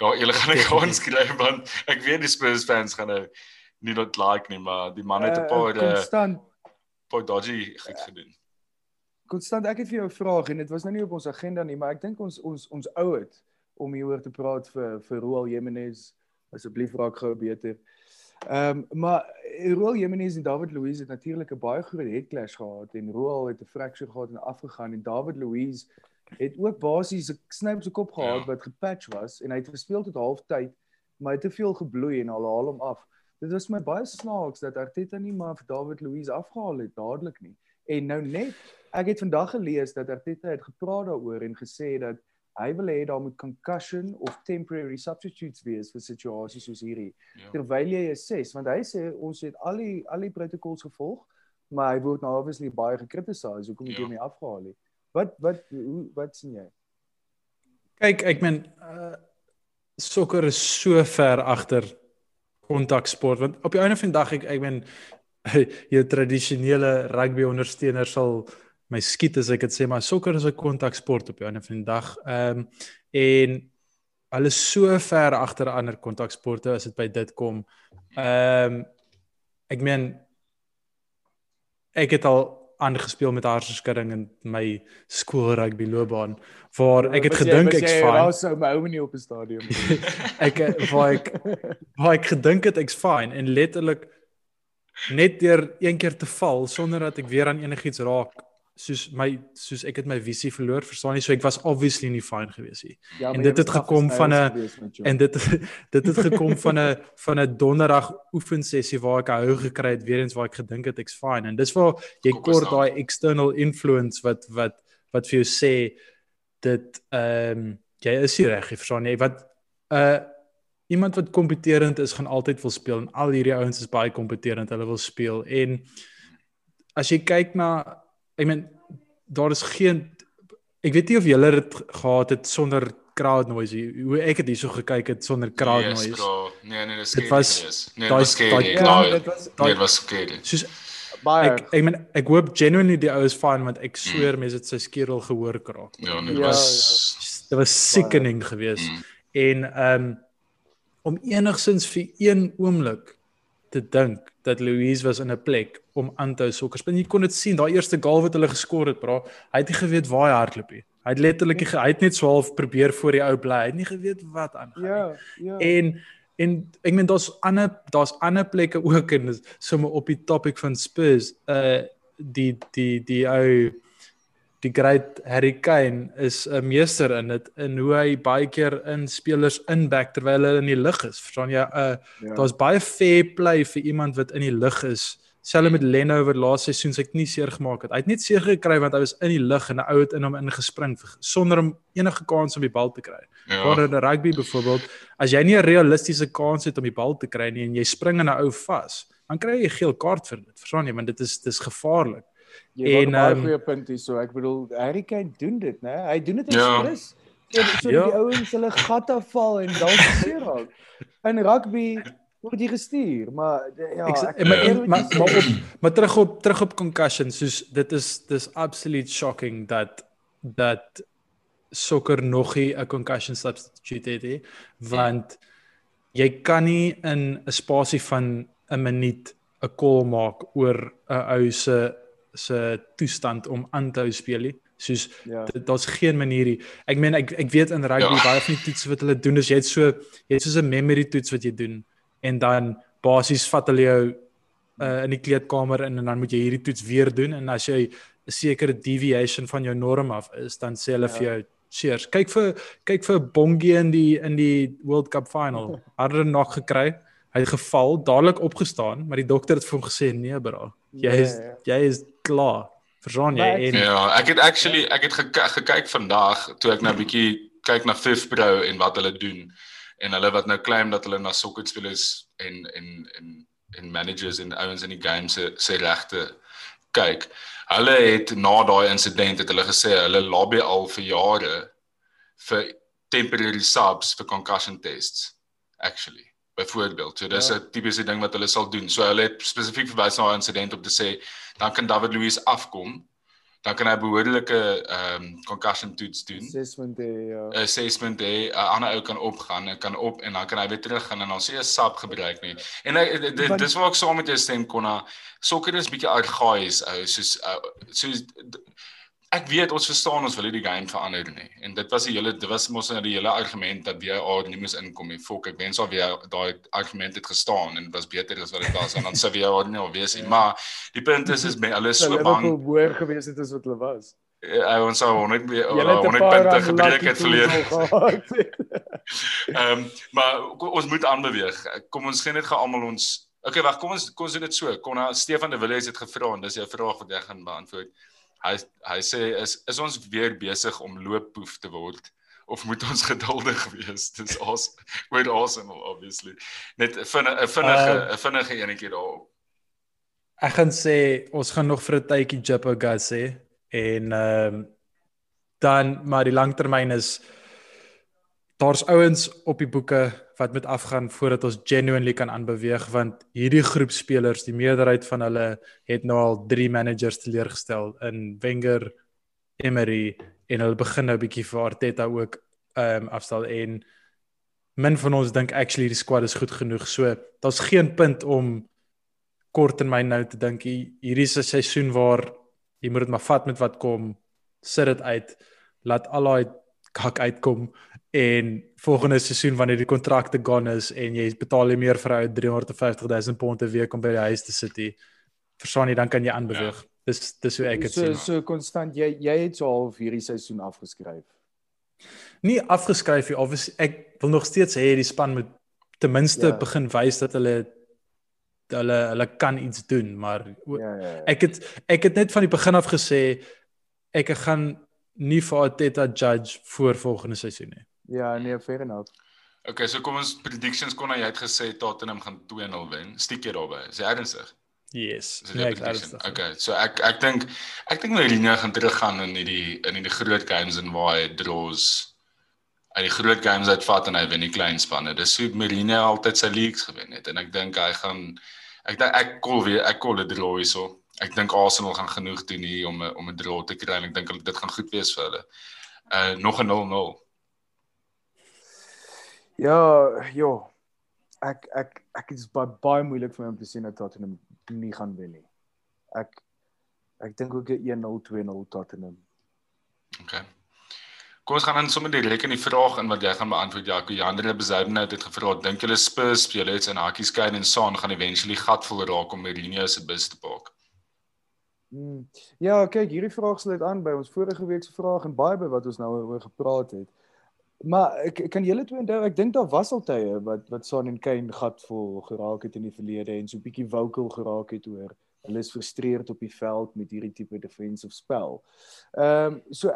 [SPEAKER 1] Daar julle gaan 'n kans kry want ek weet die Spurs fans gaan nou nie dit like nie, maar die man het 'n uh, paar uh, konstant paar dodgy goed gedoen.
[SPEAKER 3] Konstant, ek het vir jou 'n vraag en dit was nou nie op ons agenda nie, maar ek dink ons ons ons ou het om hieroor te praat vir vir Roel Jimenez asseblief raak gou beter. Ehm um, maar Roel Jimenez en David Luiz het natuurlik 'n baie groot head clash gehad en Roel het 'n fracture gehad en afgegaan en David Luiz het ook basies 'n snyp sy kop gehad ja. wat gepatch was en hy het gespeel tot halftyd maar hy het te veel gebloei en al haal hom af. Dit was my baie snaaks dat Arteta nie maar vir David Luiz afgehaal het dadelik nie. En nou net ek het vandag gelees dat Arteta het gepraat daaroor en gesê dat hy wil hê daar moet concussion of temporary substitutes wees vir situasies soos hierdie. Ja. Terwyl jy assess want hy sê ons het al die al die protokols gevolg, maar hy word nou obviously baie gekritiseer hoekom het ja. jy hom afgehaal het. Wat wat hoe wat sien jy?
[SPEAKER 2] Kyk, ek meen uh sokker is so ver agter kontaksport want op die einde van die dag ek ek meen jou tradisionele rugby ondersteuner sal my skiet as ek dit sê maar sokker is 'n kontaksport op die einde van die dag. Ehm um, en hulle is so ver agter ander kontaksporte as dit by dit kom. Ehm um, ek meen ek het al aangespeel met haarskudding in my skool rugby loopbaan waar ek het gedink ek's fine.
[SPEAKER 3] Ja, so my ou nie op 'n stadion.
[SPEAKER 2] ek waar ek waar ek gedink het ek's fine en letterlik net deur een keer te val sonder dat ek weer aan enigiets raak soos my soos ek het my visie verloor, verstaan jy? So ek was obviously nie fine gewees nie. Ja, en dit het gekom van 'n en dit dit het gekom van 'n van 'n donderdag oefensessie waar ek hou gekry het weer eens waar ek gedink het ek's fine. En dis waar jy kort daai external influence wat wat wat vir jou sê dit ehm um, jy is nie reg, verstaan jy? Wat uh iemand wat kompeterend is gaan altyd wil speel en al hierdie ouens is baie kompeterend, hulle wil speel en as jy kyk na ek meen daar is geen ek weet nie of julle dit gehad het sonder crowd noise hoe ek het hierso gekyk het sonder crowd
[SPEAKER 1] yes,
[SPEAKER 2] noise
[SPEAKER 1] bro. nee nee dis dit was nee dit was skerry ja, dit was nee, dit was skerry
[SPEAKER 2] soos baie ek ek meen ek hoop genuinely die ou is fine want ek sweer mm. mense het sy skerel gehoor kraak
[SPEAKER 1] ja nee, dit ja, was
[SPEAKER 2] ja. dit was sickening geweest mm. en ehm um, om enigsins vir een oomblik te dink dat Louise was in 'n plek om aan te hou sokker speel. Jy kon dit sien, daai eerste goal wat hulle geskor het, bra. Hy het nie geweet waar hy hardloop nie. Hy het letterlik hy het net so half probeer voor die ou bly. Hy het nie geweet wat aangaan
[SPEAKER 3] nie. Ja, ja.
[SPEAKER 2] En en ek meen daar's ander daar's ander plekke ook en sommer op die topic van Spurs, uh die die die ou die great Harry Kane is 'n meester in dit in hoe hy baie keer in spelers inback terwyl hulle in die lug is. Verstaan jy? Uh ja. daar's baie fair play vir iemand wat in die lug is. Selfs met Leno oor laaste seisoen se ek nie seer gemaak het. Hy het net seer gekry want hy was in die lug en 'n ou het in hom ingespring sonder om enige kans om die bal te kry. Ja. Waar in rugby byvoorbeeld, as jy nie 'n realistiese kans het om die bal te kry nie en jy spring in 'n ou vas, dan kry jy 'n geel kaart vir dit. Verstaan jy? Want dit is dis gevaarlik.
[SPEAKER 3] Jy en 'n baie um, goeie punt hier so. Ek bedoel Harry Kane doen dit, né? Hy doen dit ekspres. Ja. So, so ja. die ouens hulle gat afval en dan seer raak. In rugby word jy gestuur, maar ja, ek,
[SPEAKER 2] ek maar, maar, maar op maar terug op terug op concussion, soos dit is dis absolute shocking dat dat sokker nog nie 'n concussion substitute het, want jy kan nie in 'n spasie van 'n minuut 'n call maak oor 'n ou se se toestand om aan te hou speel nie. Soos ja. daar's geen manier nie. Ek meen ek ek weet in rugby ja. baie van die toetse wat hulle doen is jy het so jy het soos 'n memory toets wat jy doen en dan basies vat hulle jou uh, in die kleedkamer in en dan moet jy hierdie toets weer doen en as jy 'n sekere deviation van jou norm af is dan sê hulle ja. vir jou cheers. Kyk vir kyk vir Bongie in die in die World Cup final. Het hulle nog gekry? Hy het geval, dadelik opgestaan, maar die dokter het vir hom gesê nee bra. Jy is ja, ja. jy is klaar. Verstaan jy?
[SPEAKER 1] En, ja, ek het actually ek het gekyk, gekyk vandag toe ek nou 'n bietjie kyk na Fifth Pro en wat hulle doen en hulle wat nou claim dat hulle na sokkerspelers en en en en managers en ouens in die game se se regte kyk. Hulle het na daai insident het hulle gesê hulle lobby al vir jare vir temporary subs vir concussion tests actually byvoorbeeld. So dis 'n ja. tipiese ding wat hulle sal doen. So hulle het spesifiek verwys na 'n insident om te sê dan kan David Louis afkom dan kan hy behoorlike ehm um, concussion toets doen.
[SPEAKER 3] Assessment day ja.
[SPEAKER 1] Assessment day 'n uh, ander ou kan opgaan kan op en dan kan hy weer terug gaan en dan sê hy sap gebruik nie. En hy dis waar ek saam met jou stem konna sokker is bietjie argaïs ou soos uh, soos ek weet ons verstaan ons wil hierdie game verander nie. En dit was die hele dit was mos nou die hele argument dat VR nie moes inkom nie. Fok, ek wens al weer daai argument het gestaan en dit was beter as wat dit was en dan sou VR nie al wees nie. Ja. Maar die punt is is hulle so bang.
[SPEAKER 3] Hulle wou hoor gewees het as wat hulle was.
[SPEAKER 1] Ja, ons sou 100 100 punte gebreek het verlede. Ehm, maar ons moet aanbeweeg. Kom ons gee net gou almal ons Okay, wag, kom ons kom ons doen dit so. Kom na Stefan de Villiers het gevra en dis 'n vraag wat ek gaan beantwoord hy hy sê is is ons weer besig om looppoef te word? Of moet ons geduldig wees? Dis as word awesome obviously. Net 'n vinnige 'n vinnige uh, 'n vinnige enetjie daarop.
[SPEAKER 2] Ek gaan sê ons gaan nog vir 'n tydjie jippo gas sê en ehm um, dan maar die langtermyn is daar's ouens op die boeke wat moet afgaan voordat ons genuinely kan aanbeweeg want hierdie groep spelers, die meerderheid van hulle het nou al 3 managers teleurgestel in Wenger, Emery en hulle begin nou bietjie vir Arteta ook ehm um, afstel en min van ons dink actually die squad is goed genoeg. So daar's geen punt om korttermyn nou te dink hierdie is 'n seisoen waar jy moet dit maar vat met wat kom, sit dit uit, laat al daai kak uitkom en volgende seisoen wanneer die kontrakte gone is en jy betaal jy meer vir 'n 350 000 pond 'n week om by die huis te sit. Verstaan jy dan kan jy aanbeweeg. Ja. Dis dis hoe ek dit
[SPEAKER 3] sien. So so konstant jy jy het so half hierdie seisoen afgeskryf.
[SPEAKER 2] Nie afgeskryf nie. Obviously ek wil nog steeds hê die span moet ten minste ja. begin wys dat hulle hulle hulle kan iets doen, maar ja, ja, ja. ek het ek het net van die begin af gesê ek gaan nie vir Arteta judge voor volgende seisoen nie.
[SPEAKER 3] Ja, nee, fair enough.
[SPEAKER 1] Okay, so kom ons predictions kon jy het gesê Tottenham gaan 2-0 wen. Stiek jy daarby? Is jy ernstig?
[SPEAKER 2] Yes. Nee, ernstig.
[SPEAKER 1] Okay, so ek ek dink ek dink Mourinho gaan teruggaan in hierdie in die groot games en waar hy draws uit die groot games uitvat en hy wen die klein spanne. Dis hoe Mourinho altyd sy leagues gewen het en ek dink hy gaan ek dink ek kol weer ek kol 'n draw hierso. Ek dink Arsenal gaan genoeg doen hier om om 'n draw te kry en ek dink dit gaan goed wees vir hulle. Uh nog 'n 0-0.
[SPEAKER 3] Ja, ja. Ek ek ek is baie baie moeilik vir my om te sien dat Tottenham nie gaan wen nie. Ek ek dink ook 'n 1-0 2-0 Tottenham.
[SPEAKER 1] OK. Kom ons gaan dan sommer direk in die vraag in wat jy gaan beantwoord Jaco. Jandre Bezuiden het gevra, dink julle Spurs speel iets in hakies Kane en Son gaan eventually gatvol raak om Mourinho se bus te pak?
[SPEAKER 3] Mm. Ja, kyk, hierdie vraag sluit aan by ons vorige week se vraag en baie by wat ons nou oor gepraat het. Maar ek kan julle twee onthou, ek dink daar was al tye wat wat Son en Kane gatvol geraak het in die verlede en so bietjie vocal geraak het oor hulle is frustreerd op die veld met hierdie tipe defensive spel. Ehm um, so,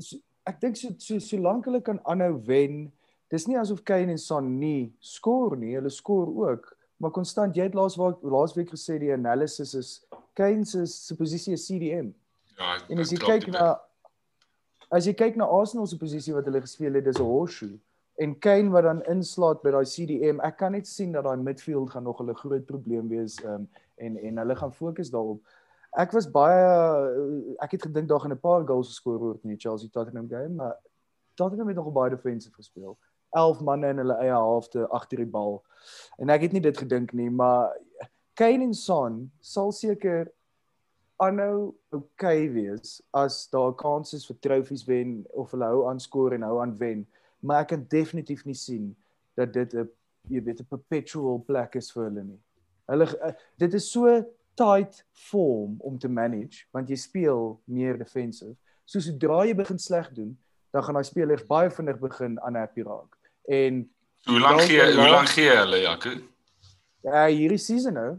[SPEAKER 3] so ek dink so so solank hulle kan aanhou wen, dis nie asof Kane en Son nie skoor nie, hulle skoor ook, maar konstant jy het laas laas week gesê die analysis is Kane se posisie is CDM. Ja, en as jy kyk na as jy kyk na Arsenal se posisie wat hulle gespeel het, dis 'n horseshoe. En Kane wat dan inslaat by daai CDM, ek kan net sien dat daai midfield gaan nog 'n groot probleem wees um, en en hulle gaan fokus daarop. Ek was baie ek het gedink daar gaan 'n paar goals geskoor word in die Chelsea Tottenham game, maar Tottenham het nog baie defensive gespeel. 11 manne in hulle eie halfte agter die bal. En ek het nie dit gedink nie, maar Kane en Son sal seker aanhou okay wees as daar kanses vir trofees wen of hulle hou aan skoor en hou aan wen, maar ek kan definitief nie sien dat dit 'n jy weet 'n perpetual plek is vir hulle nie. Hulle uh, dit is so tight form om te manage want jy speel meer defensive. So sodra jy begin sleg doen, dan gaan daai spelers baie vinnig begin unhappy raak. En
[SPEAKER 1] hoe lank gee hoe lank gee hulle Jaco?
[SPEAKER 3] Ja, hierdie season nou.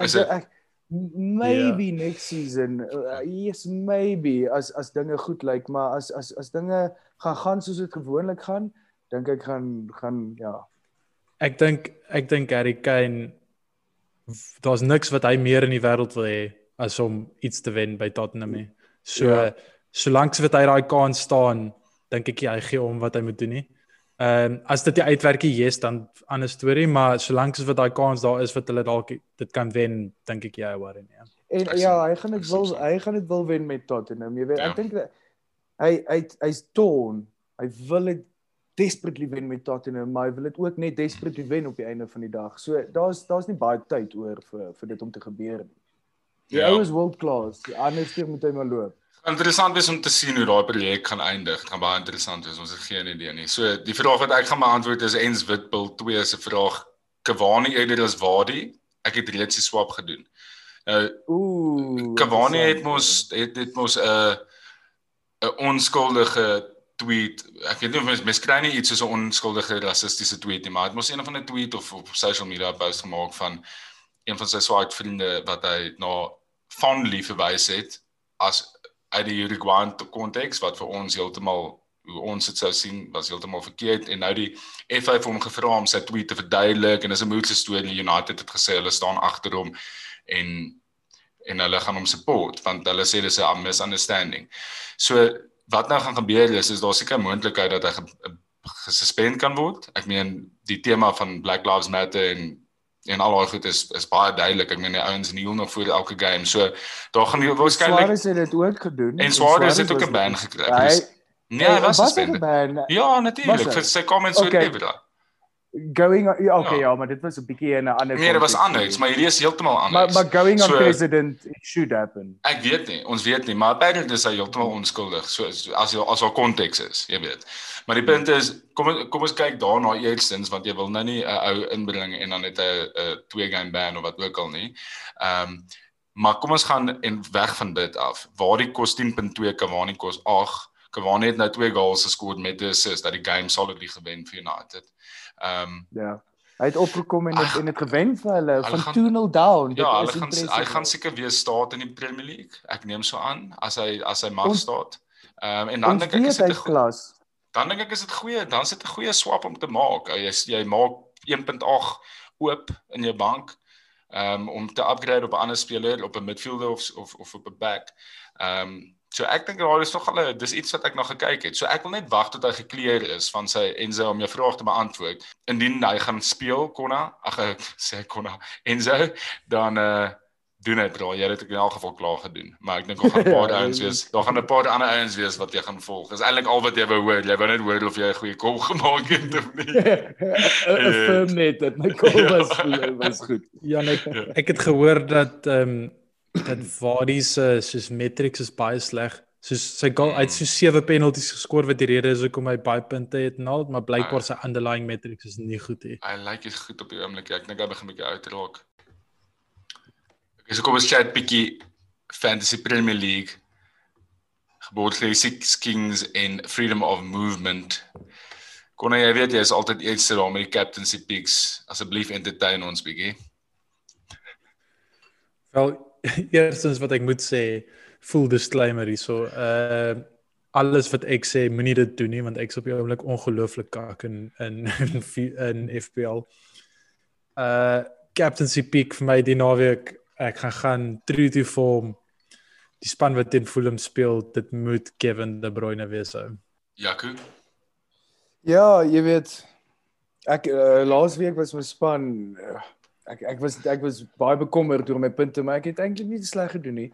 [SPEAKER 3] Ek, ek maybe yeah. next season. Uh, yes, maybe as as dinge goed lyk, maar as as as dinge gaan gaan soos dit gewoonlik gaan, dink ek gaan gaan ja.
[SPEAKER 2] Ek dink ek dink Harry Kane daar's niks wat hy meer in die wêreld wil hê as om iets te wen by Tottenham. So ja. solank wat hy daai kans staan, dink ek hy gee om wat hy moet doen nie. Ehm um, as dit die uitwerkie yes dan ander storie, maar solank as wat daai kans daar is wat hulle dalk dit kan wen, dink ek jy worry nie.
[SPEAKER 3] En ja, hy gaan dit wil hy gaan dit wil wen met Tottenham. Jy weet, ja. ek dink hy hy hy's torn. Hy wil dit desperately wen met Tottenham, maar hy wil dit ook net desperately wen op die einde van die dag. So daar's daar's nie baie tyd oor vir vir dit om te gebeur nie. Die ja. ou is world class. Die ander stuur moet hy maar loop.
[SPEAKER 1] Interessant is om te sien hoe daai projek gaan eindig. Dit gaan baie interessant wees. Ons het geen idee nie. So die vraag wat ek gaan beantwoord is Ens Witbil 2 se vraag. Cavani eerder as Wadi? Ek het reeds die swap gedoen. Nou ooh, Cavani het mos het dit mos 'n uh, 'n onskuldige tweet. Ek weet nie of mens mens kry nie iets soos 'n onskuldige rassistiese tweet nie, maar dit mos een van 'n tweet of op social media post gemaak van een van sy swart vriende wat hy na fondly verwys het as uit die Uruguayan konteks wat vir ons heeltemal hoe ons dit sou sien was heeltemal verkeerd en nou die FA het hom gevra om sy tweet te verduidelik en dis 'n moeilike storie United het gesê hulle staan agter hom en en hulle gaan hom support want hulle sê dis 'n misunderstanding. So wat nou gaan gebeur is is daar seker moontlikheid dat hy gesuspend kan word. Ek meen die tema van Black Lives Matter en en al daai goed is is baie duidelik. Ek meen die ouens kniel nog voor elke game. So daar gaan waarskynlik
[SPEAKER 3] Suarez het dit ook gedoen.
[SPEAKER 1] En Suarez het ook 'n ban gekry. Nee, hy was gesuspend. Ja, natuurlik. Vir sy comments oor die video
[SPEAKER 3] going ja, okay ja. ja, maar dit was 'n bietjie in 'n ander
[SPEAKER 1] Nee, dit was anders, maar hierdie is heeltemal anders.
[SPEAKER 3] Maar maar going so, on president it should happen.
[SPEAKER 1] Ek weet nie, ons weet nie, maar apparently is hy heeltemal onskuldig. So as as al konteks is, jy weet. Maar die punt is, kom kom ons kyk daarna eerstens want jy wil nou nie 'n uh, ou inbring en dan net 'n uh, twee game ban of wat ook al nie. Ehm um, maar kom ons gaan en weg van dit af. Waar die kos 10.2 Cavani kos 8. Cavani het nou twee goals geskoor met 'n assist dat die game solidly gewen vir United. Ehm um,
[SPEAKER 3] ja. Hy het opgekom en het, en het gewen vir hulle, hulle van 2-0 down.
[SPEAKER 1] Ja, hulle gaan hy gaan seker weer staat in die Premier League. Ek neem so aan as hy as hy mag staat. Ehm um, en dan dink ek is dit 'n klas. Dan dink ek is dit goeie, dan sit 'n goeie swap om te maak. Jy jy maak 1.8 oop in jou bank um, om te upgrade op 'n ander speler op 'n midfielder of of of op 'n back. Ehm um, So ek dink daar is nog al 'n dis iets wat ek nog gekyk het. So ek wil net wag tot hy gekleer is van sy Enzo om jou vraag te beantwoord. Indien hy gaan speel Konna, ag ek sê Konna Enzo, dan eh uh, doen dit bro. Jy het dit in elk geval klaar gedoen. Maar ek dink nog 'n paar ouens wees. Daar gaan 'n paar ander ouens wees wat jy gaan volg. Dis eintlik al wat jy wou hoor. Jy wou net hoor of jy 'n goeie kol gemaak het of nie.
[SPEAKER 3] Affirm net dat my kol was was goed.
[SPEAKER 2] Ja, net, ek het gehoor dat ehm um, dat Vardy se soos metrics is baie sleg. Soos sy goal uit so sewe penalties geskor wat die rede is hoekom hy baie punte het en al, maar blykbaar sy underlying metrics is nie goed nie.
[SPEAKER 1] Hy lyk is goed op die oomblik. Ek dink hy begin 'n bietjie uit raak. Ek is kom ons chat bietjie Fantasy Premier League. Geboorte Six Kings in Freedom of Movement. Kon jy weet jy is altyd eerste daar met die captaincy picks. Asseblief entertain ons bietjie.
[SPEAKER 2] Wel, eerstens wat ek moet sê, full disclaimer hierso. Uh alles wat ek sê, moenie dit doen nie want ek's op die oomblik ongelooflik kak in in in, in FPL. Uh captaincy pick vir my die naweek. Ek gaan gaan true to form. Die span wat teen Fulham speel, dit moet Kevin De Bruyne wees.
[SPEAKER 1] Jaco.
[SPEAKER 3] Ja, jy weet ek uh, laas week was my span uh, ek ek was ek was baie bekommerd oor my punte, maar ek het eintlik nie sleg gedoen nie.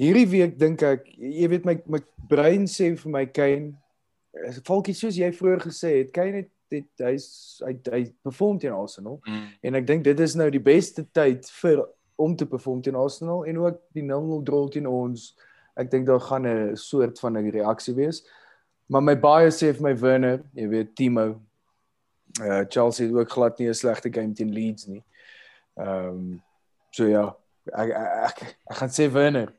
[SPEAKER 3] Hierdie week dink ek, jy weet my my brein sê vir my Kane, valkie soos jy vroeër gesê het, Kane het dit hy's hy hy perform teen Arsenal. Mm. En ek dink dit is nou die beste tyd vir om te perform teen Arsenal en ook die 0-0 draw teen ons. Ek dink daar gaan 'n soort van 'n reaksie wees. Maar my baie sê vir my Werner, jy weet Timo. Uh Chelsea het ook glad nie 'n slegte game teen Leeds nie. Ehm um, so ja, ek ek, ek, ek gaan sê Werner.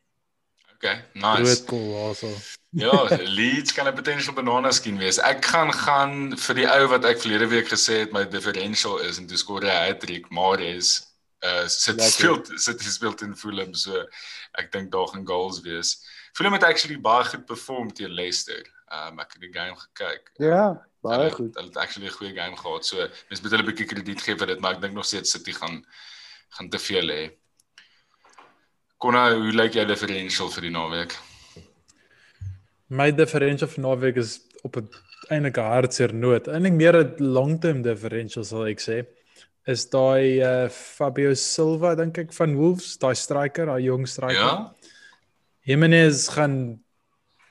[SPEAKER 1] Okay, nice.
[SPEAKER 2] Groot goal also.
[SPEAKER 1] ja, Leeds kan 'n potential banana skin wees. Ek gaan gaan vir die ou wat ek verlede week gesê het my differential is en toe skoor hy hat-trick, Mares. Uh sit speel sit speel in Fulham so ek dink daar gaan goals wees. Fulham het actually baie goed perform teen Leicester. Um ek het die game gekyk.
[SPEAKER 3] Ja, baie hulle, goed.
[SPEAKER 1] Hulle het actually 'n goeie game gehad. So mens moet hulle 'n bietjie krediet gee vir dit, maar ek dink nog steeds City gaan gaan te veel hê. Konna, hoe lyk jou differential vir die naweek?
[SPEAKER 2] My differential vir naweek is op 'n eintlike hartseer noot. Eintlik meer 'n long-term differential sal ek sê. Is daai uh, Fabio Silva dink ek van Wolves, daai striker, daai jong striker. Ja. Jimenez gaan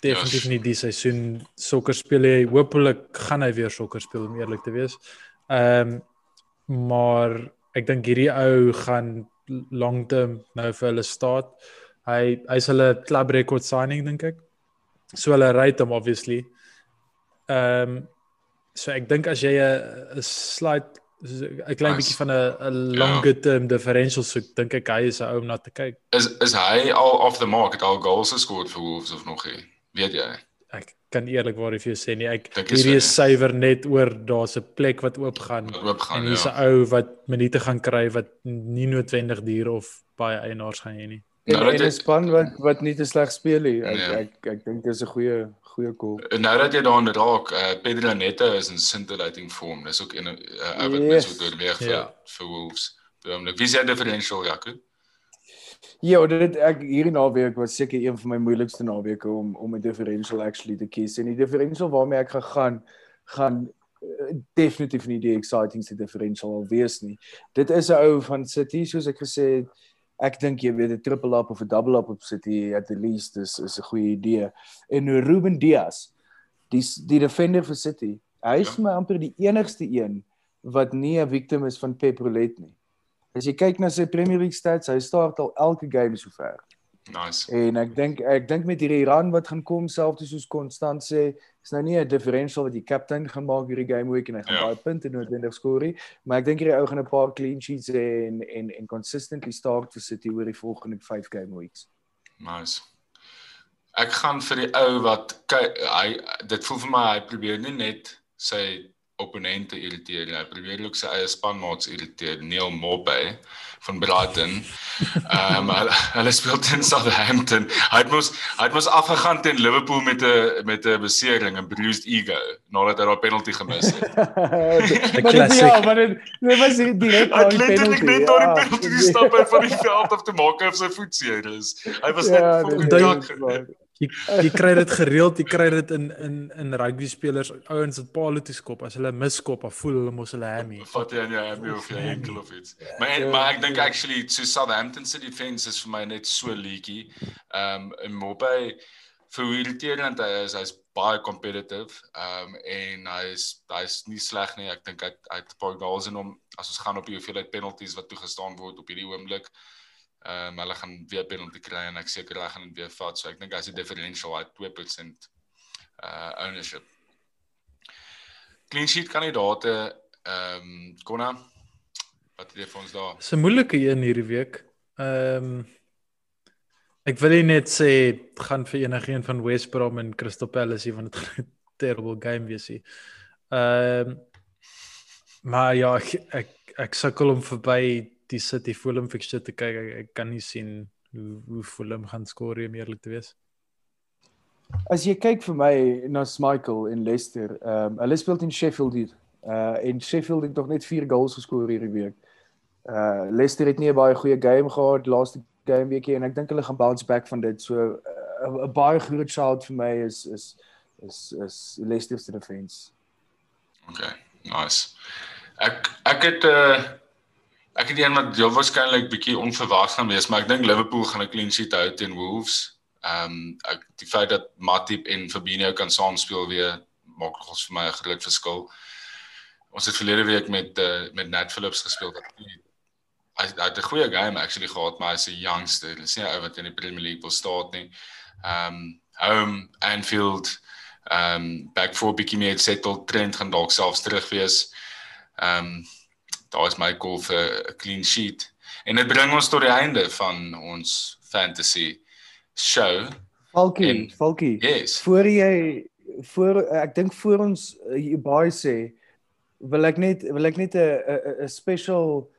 [SPEAKER 2] definitief yes. nie die seisoen sokker speel nie. Hoopelik gaan hy weer sokker speel om eerlik te wees. Ehm um, maar ek dink hierdie ou gaan long term nou vir hulle staat. Hy hy's hulle club record signing dink ek. So hulle rate hom obviously. Ehm um, so ek dink as jy 'n slight 'n klein bietjie van 'n longer ja. term differential soek, dink ek hy is 'n ou om na te kyk.
[SPEAKER 1] Is is hy al off the mark het al goals gescoord vir Wolves of nog nie? Weet jy?
[SPEAKER 2] Kan eerlikwaar vir jou sê nie ek hierdie is suiwer net oor daar's 'n plek wat oop gaan
[SPEAKER 1] en
[SPEAKER 2] hier's 'n ja. ou wat minute gaan kry wat nie noodwendig duur of baie eienaars gaan hê nie.
[SPEAKER 3] En, nou, en 'n span wat wat nie te sleg speel nie. Ek, nee. ek ek, ek dink dit is 'n goeie goeie call.
[SPEAKER 1] Nou dat jy daarin raak, uh, Pedro Neto is in scintillating form. Dis ook 'n uh, ou wat yes. mens moet oorweeg vir ja. vir Wolves. Ehm wie sê differential Jaco?
[SPEAKER 3] Ja, dit ek hierdie naweek was seker een van my moeilikste naweke om om 'n differential actually te kies. En die differential waarmee ek gegaan gaan uh, definitief nie die excitingste differential al wees nie. Dit is 'n ou van City soos ek gesê het. Ek dink jy weet 'n triple up of 'n double up op City at the least is is 'n goeie idee. En Ruben Dias, die die defender vir City, hy is ja. my amper die enigste een wat nie 'n victim is van Pep Roulette nie. As jy kyk na sy Premier League stats, hy start al elke game sover.
[SPEAKER 1] Nice.
[SPEAKER 3] En ek dink ek dink met hierdie run wat gaan kom selfs soos konstant sê, is nou nie 'n differential wat die captain gaan maak hierdie game week en hy gaan ja. baie punte noodwendig skoor nie, maar ek dink hierdie ou gaan 'n paar clean sheets hê en en en consistently start vir City oor die volgende 5 game weeks.
[SPEAKER 1] Nice. Ek gaan vir die ou wat hy dit voel vir my hy probeer nie net sy opponente irriteer en hy probeer ook sy eie spanmaats irriteer Neil Mopay van Brighton. Ehm um, hulle, hulle speel teen Southampton. Hy het mos hy het mos afgegaan teen Liverpool met 'n met 'n besering en bruised ego nadat hy daai penalty gemis het.
[SPEAKER 3] maar dit ja, maar dit dit was direk
[SPEAKER 1] daai penalty. Net daai ja, penalty stap hy van die veld af te maak of sy voet seer is. Hy was net ja, vol
[SPEAKER 2] jy jy kry dit gereeld, jy kry dit in in in rugby spelers, ouens wat paal toe skop as hulle miskop, dan voel hulle mos hulle hammy.
[SPEAKER 1] Vat jy aan jou hammy of jy enkel of iets. Maar ja, maar ek dink actually so Southampton se defense is vir my net so leaky. Ehm um, en Mopay vir irriterend hy is hy's baie competitive. Ehm um, en hy's hy's nie sleg nie. Ek dink hy hy het 'n paar goals in hom as ons gaan op die hoeveelheid penalties wat toegestaan word op hierdie oomblik. Ehm um, hulle gaan weer penalty kry en ek seker hulle gaan dit weer vat. So ek dink as die differential at 2% uh ownership. Clean sheet kandidaate ehm um, Konna wat het jy vir ons daar?
[SPEAKER 2] Dis 'n moeilike een hierdie week. Ehm um, ek wil net sê gaan vir enigiemand van West Brom en Crystal Palace hier van dit terrible game wees hier. Ehm um, maar ja, ek ek, ek sukkel om verby die City Fulham fixture te kyk, ek, ek kan nie sien hoe hoe Fulham gaan skoor om eerlik te wees.
[SPEAKER 3] As jy kyk vir my na Michael en Leicester, ehm um, hulle speel teen Sheffield hier. Uh en Sheffield het nog net 4 goals geskoor hierdie week. Uh Leicester het nie 'n baie goeie game gehad laaste game weekie en ek dink hulle gaan bounce back van dit. So 'n uh, baie groot shout vir my is is is is Leicester se defense.
[SPEAKER 1] Okay, nice. Ek ek het 'n uh Ek het een wat heel waarskynlik bietjie onverwags gaan wees, maar ek dink Liverpool gaan 'n clean sheet hou teen Wolves. Ehm um, die feit dat Matip en Fabinho kan saam speel weer maak nogals vir my 'n groot verskil. ons het verlede week met uh, met Nat Phillips gespeel wat hy het 'n goeie game actually gehad maar hy's 'n youngster. Dis nie 'n ou wat in die Premier League wil staan nie. Um home Anfield um back for bietjie meer settled trend gaan dalk selfs terug wees. Um daar is my goal vir 'n clean sheet. En dit bring ons tot die einde van ons fantasy show.
[SPEAKER 3] Falkie, Falkie.
[SPEAKER 1] Yes.
[SPEAKER 3] Voor jy voor ek dink voor ons uh, baie sê wil ek net wil ek net 'n 'n special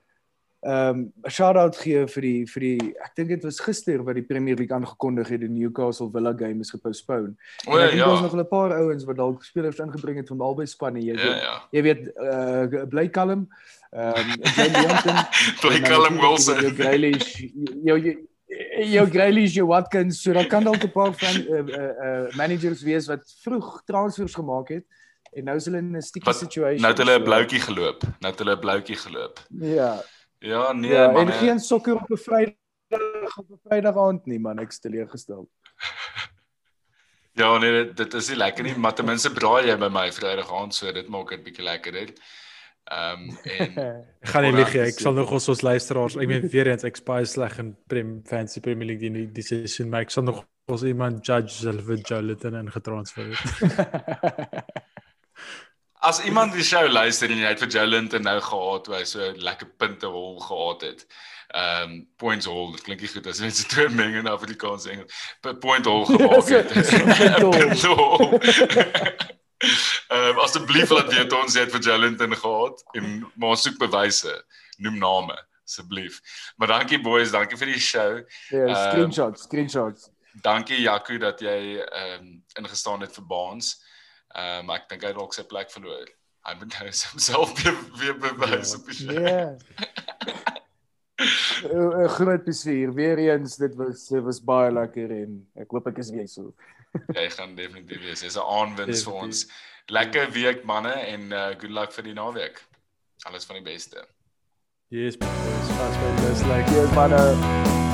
[SPEAKER 3] ehm um, 'n shout out gee vir die vir die ek dink dit was gister wat die Premier League aangekondig het die Newcastle Villa game is gepostpone.
[SPEAKER 1] O ja.
[SPEAKER 3] Daar was nog 'n paar ouens wat dalk spelers ingebring het van albei spanne. Jy
[SPEAKER 1] weet, ja, ja.
[SPEAKER 3] jy weet uh bly kalm. Ehm um, Leonton,
[SPEAKER 1] bly kalm Wilson.
[SPEAKER 3] Jou Grealish, jou jou Grealish, jou Watkins, so daar kan dalk 'n paar van uh, uh, uh managers wees wat vroeg transfers gemaak het. En nou is hulle in 'n sticky situation.
[SPEAKER 1] Nou het hulle 'n bloutjie geloop. Nou het hulle 'n bloutjie geloop.
[SPEAKER 3] Ja.
[SPEAKER 1] Ja, nee
[SPEAKER 3] ja,
[SPEAKER 1] man.
[SPEAKER 3] En geen sokker op 'n Vrydag op 'n Vrydag aand nie man, ek stel gestel.
[SPEAKER 1] ja, nee, dit, dit is nie lekker nie, maar ten minste braai jy by my Vrydag aand, so dit maak dit bietjie lekkerder. Ehm um, en
[SPEAKER 2] gaan nie lieg, ek sal nog ons ons luisteraars, ek meen weer eens ek spaai sleg in Prem Fancy Premier League die die seisoen, maar ek sal nog ons iemand judge self vir Joliton en getransfer het.
[SPEAKER 1] As iemand die show luister en jy het vir Jolent en nou gehad hoe hy so lekker punte hol gehad het. Um points hol, dit klink nie goed as jy dit twee meng in Afrikaans en Engels. Point hol gemaak het. Ehm um, asseblief laat weet ons het vir Jolent en gehad en maar soek bewyse, noem name asseblief. Maar dankie boys, dankie vir die show.
[SPEAKER 3] Ja, yeah, screenshots, um, screenshots.
[SPEAKER 1] Dankie Jaco dat jy ehm um, ingestaan het vir Baans. Ehm um, ek dink hy het dalk sy plek verloor. Hy moet nou homself weer, weer bewys ja, op die show.
[SPEAKER 3] Ja. 'n Groot plesier. Weer eens, dit was dit was baie lekker en ek hoop ek is weer so.
[SPEAKER 1] Jy gaan definitief wees. Dis 'n aanwins vir ons. Lekker week manne en uh, good luck vir die naweek. Alles van die beste.
[SPEAKER 2] Yes, boys. Fast way best
[SPEAKER 3] like yes manne.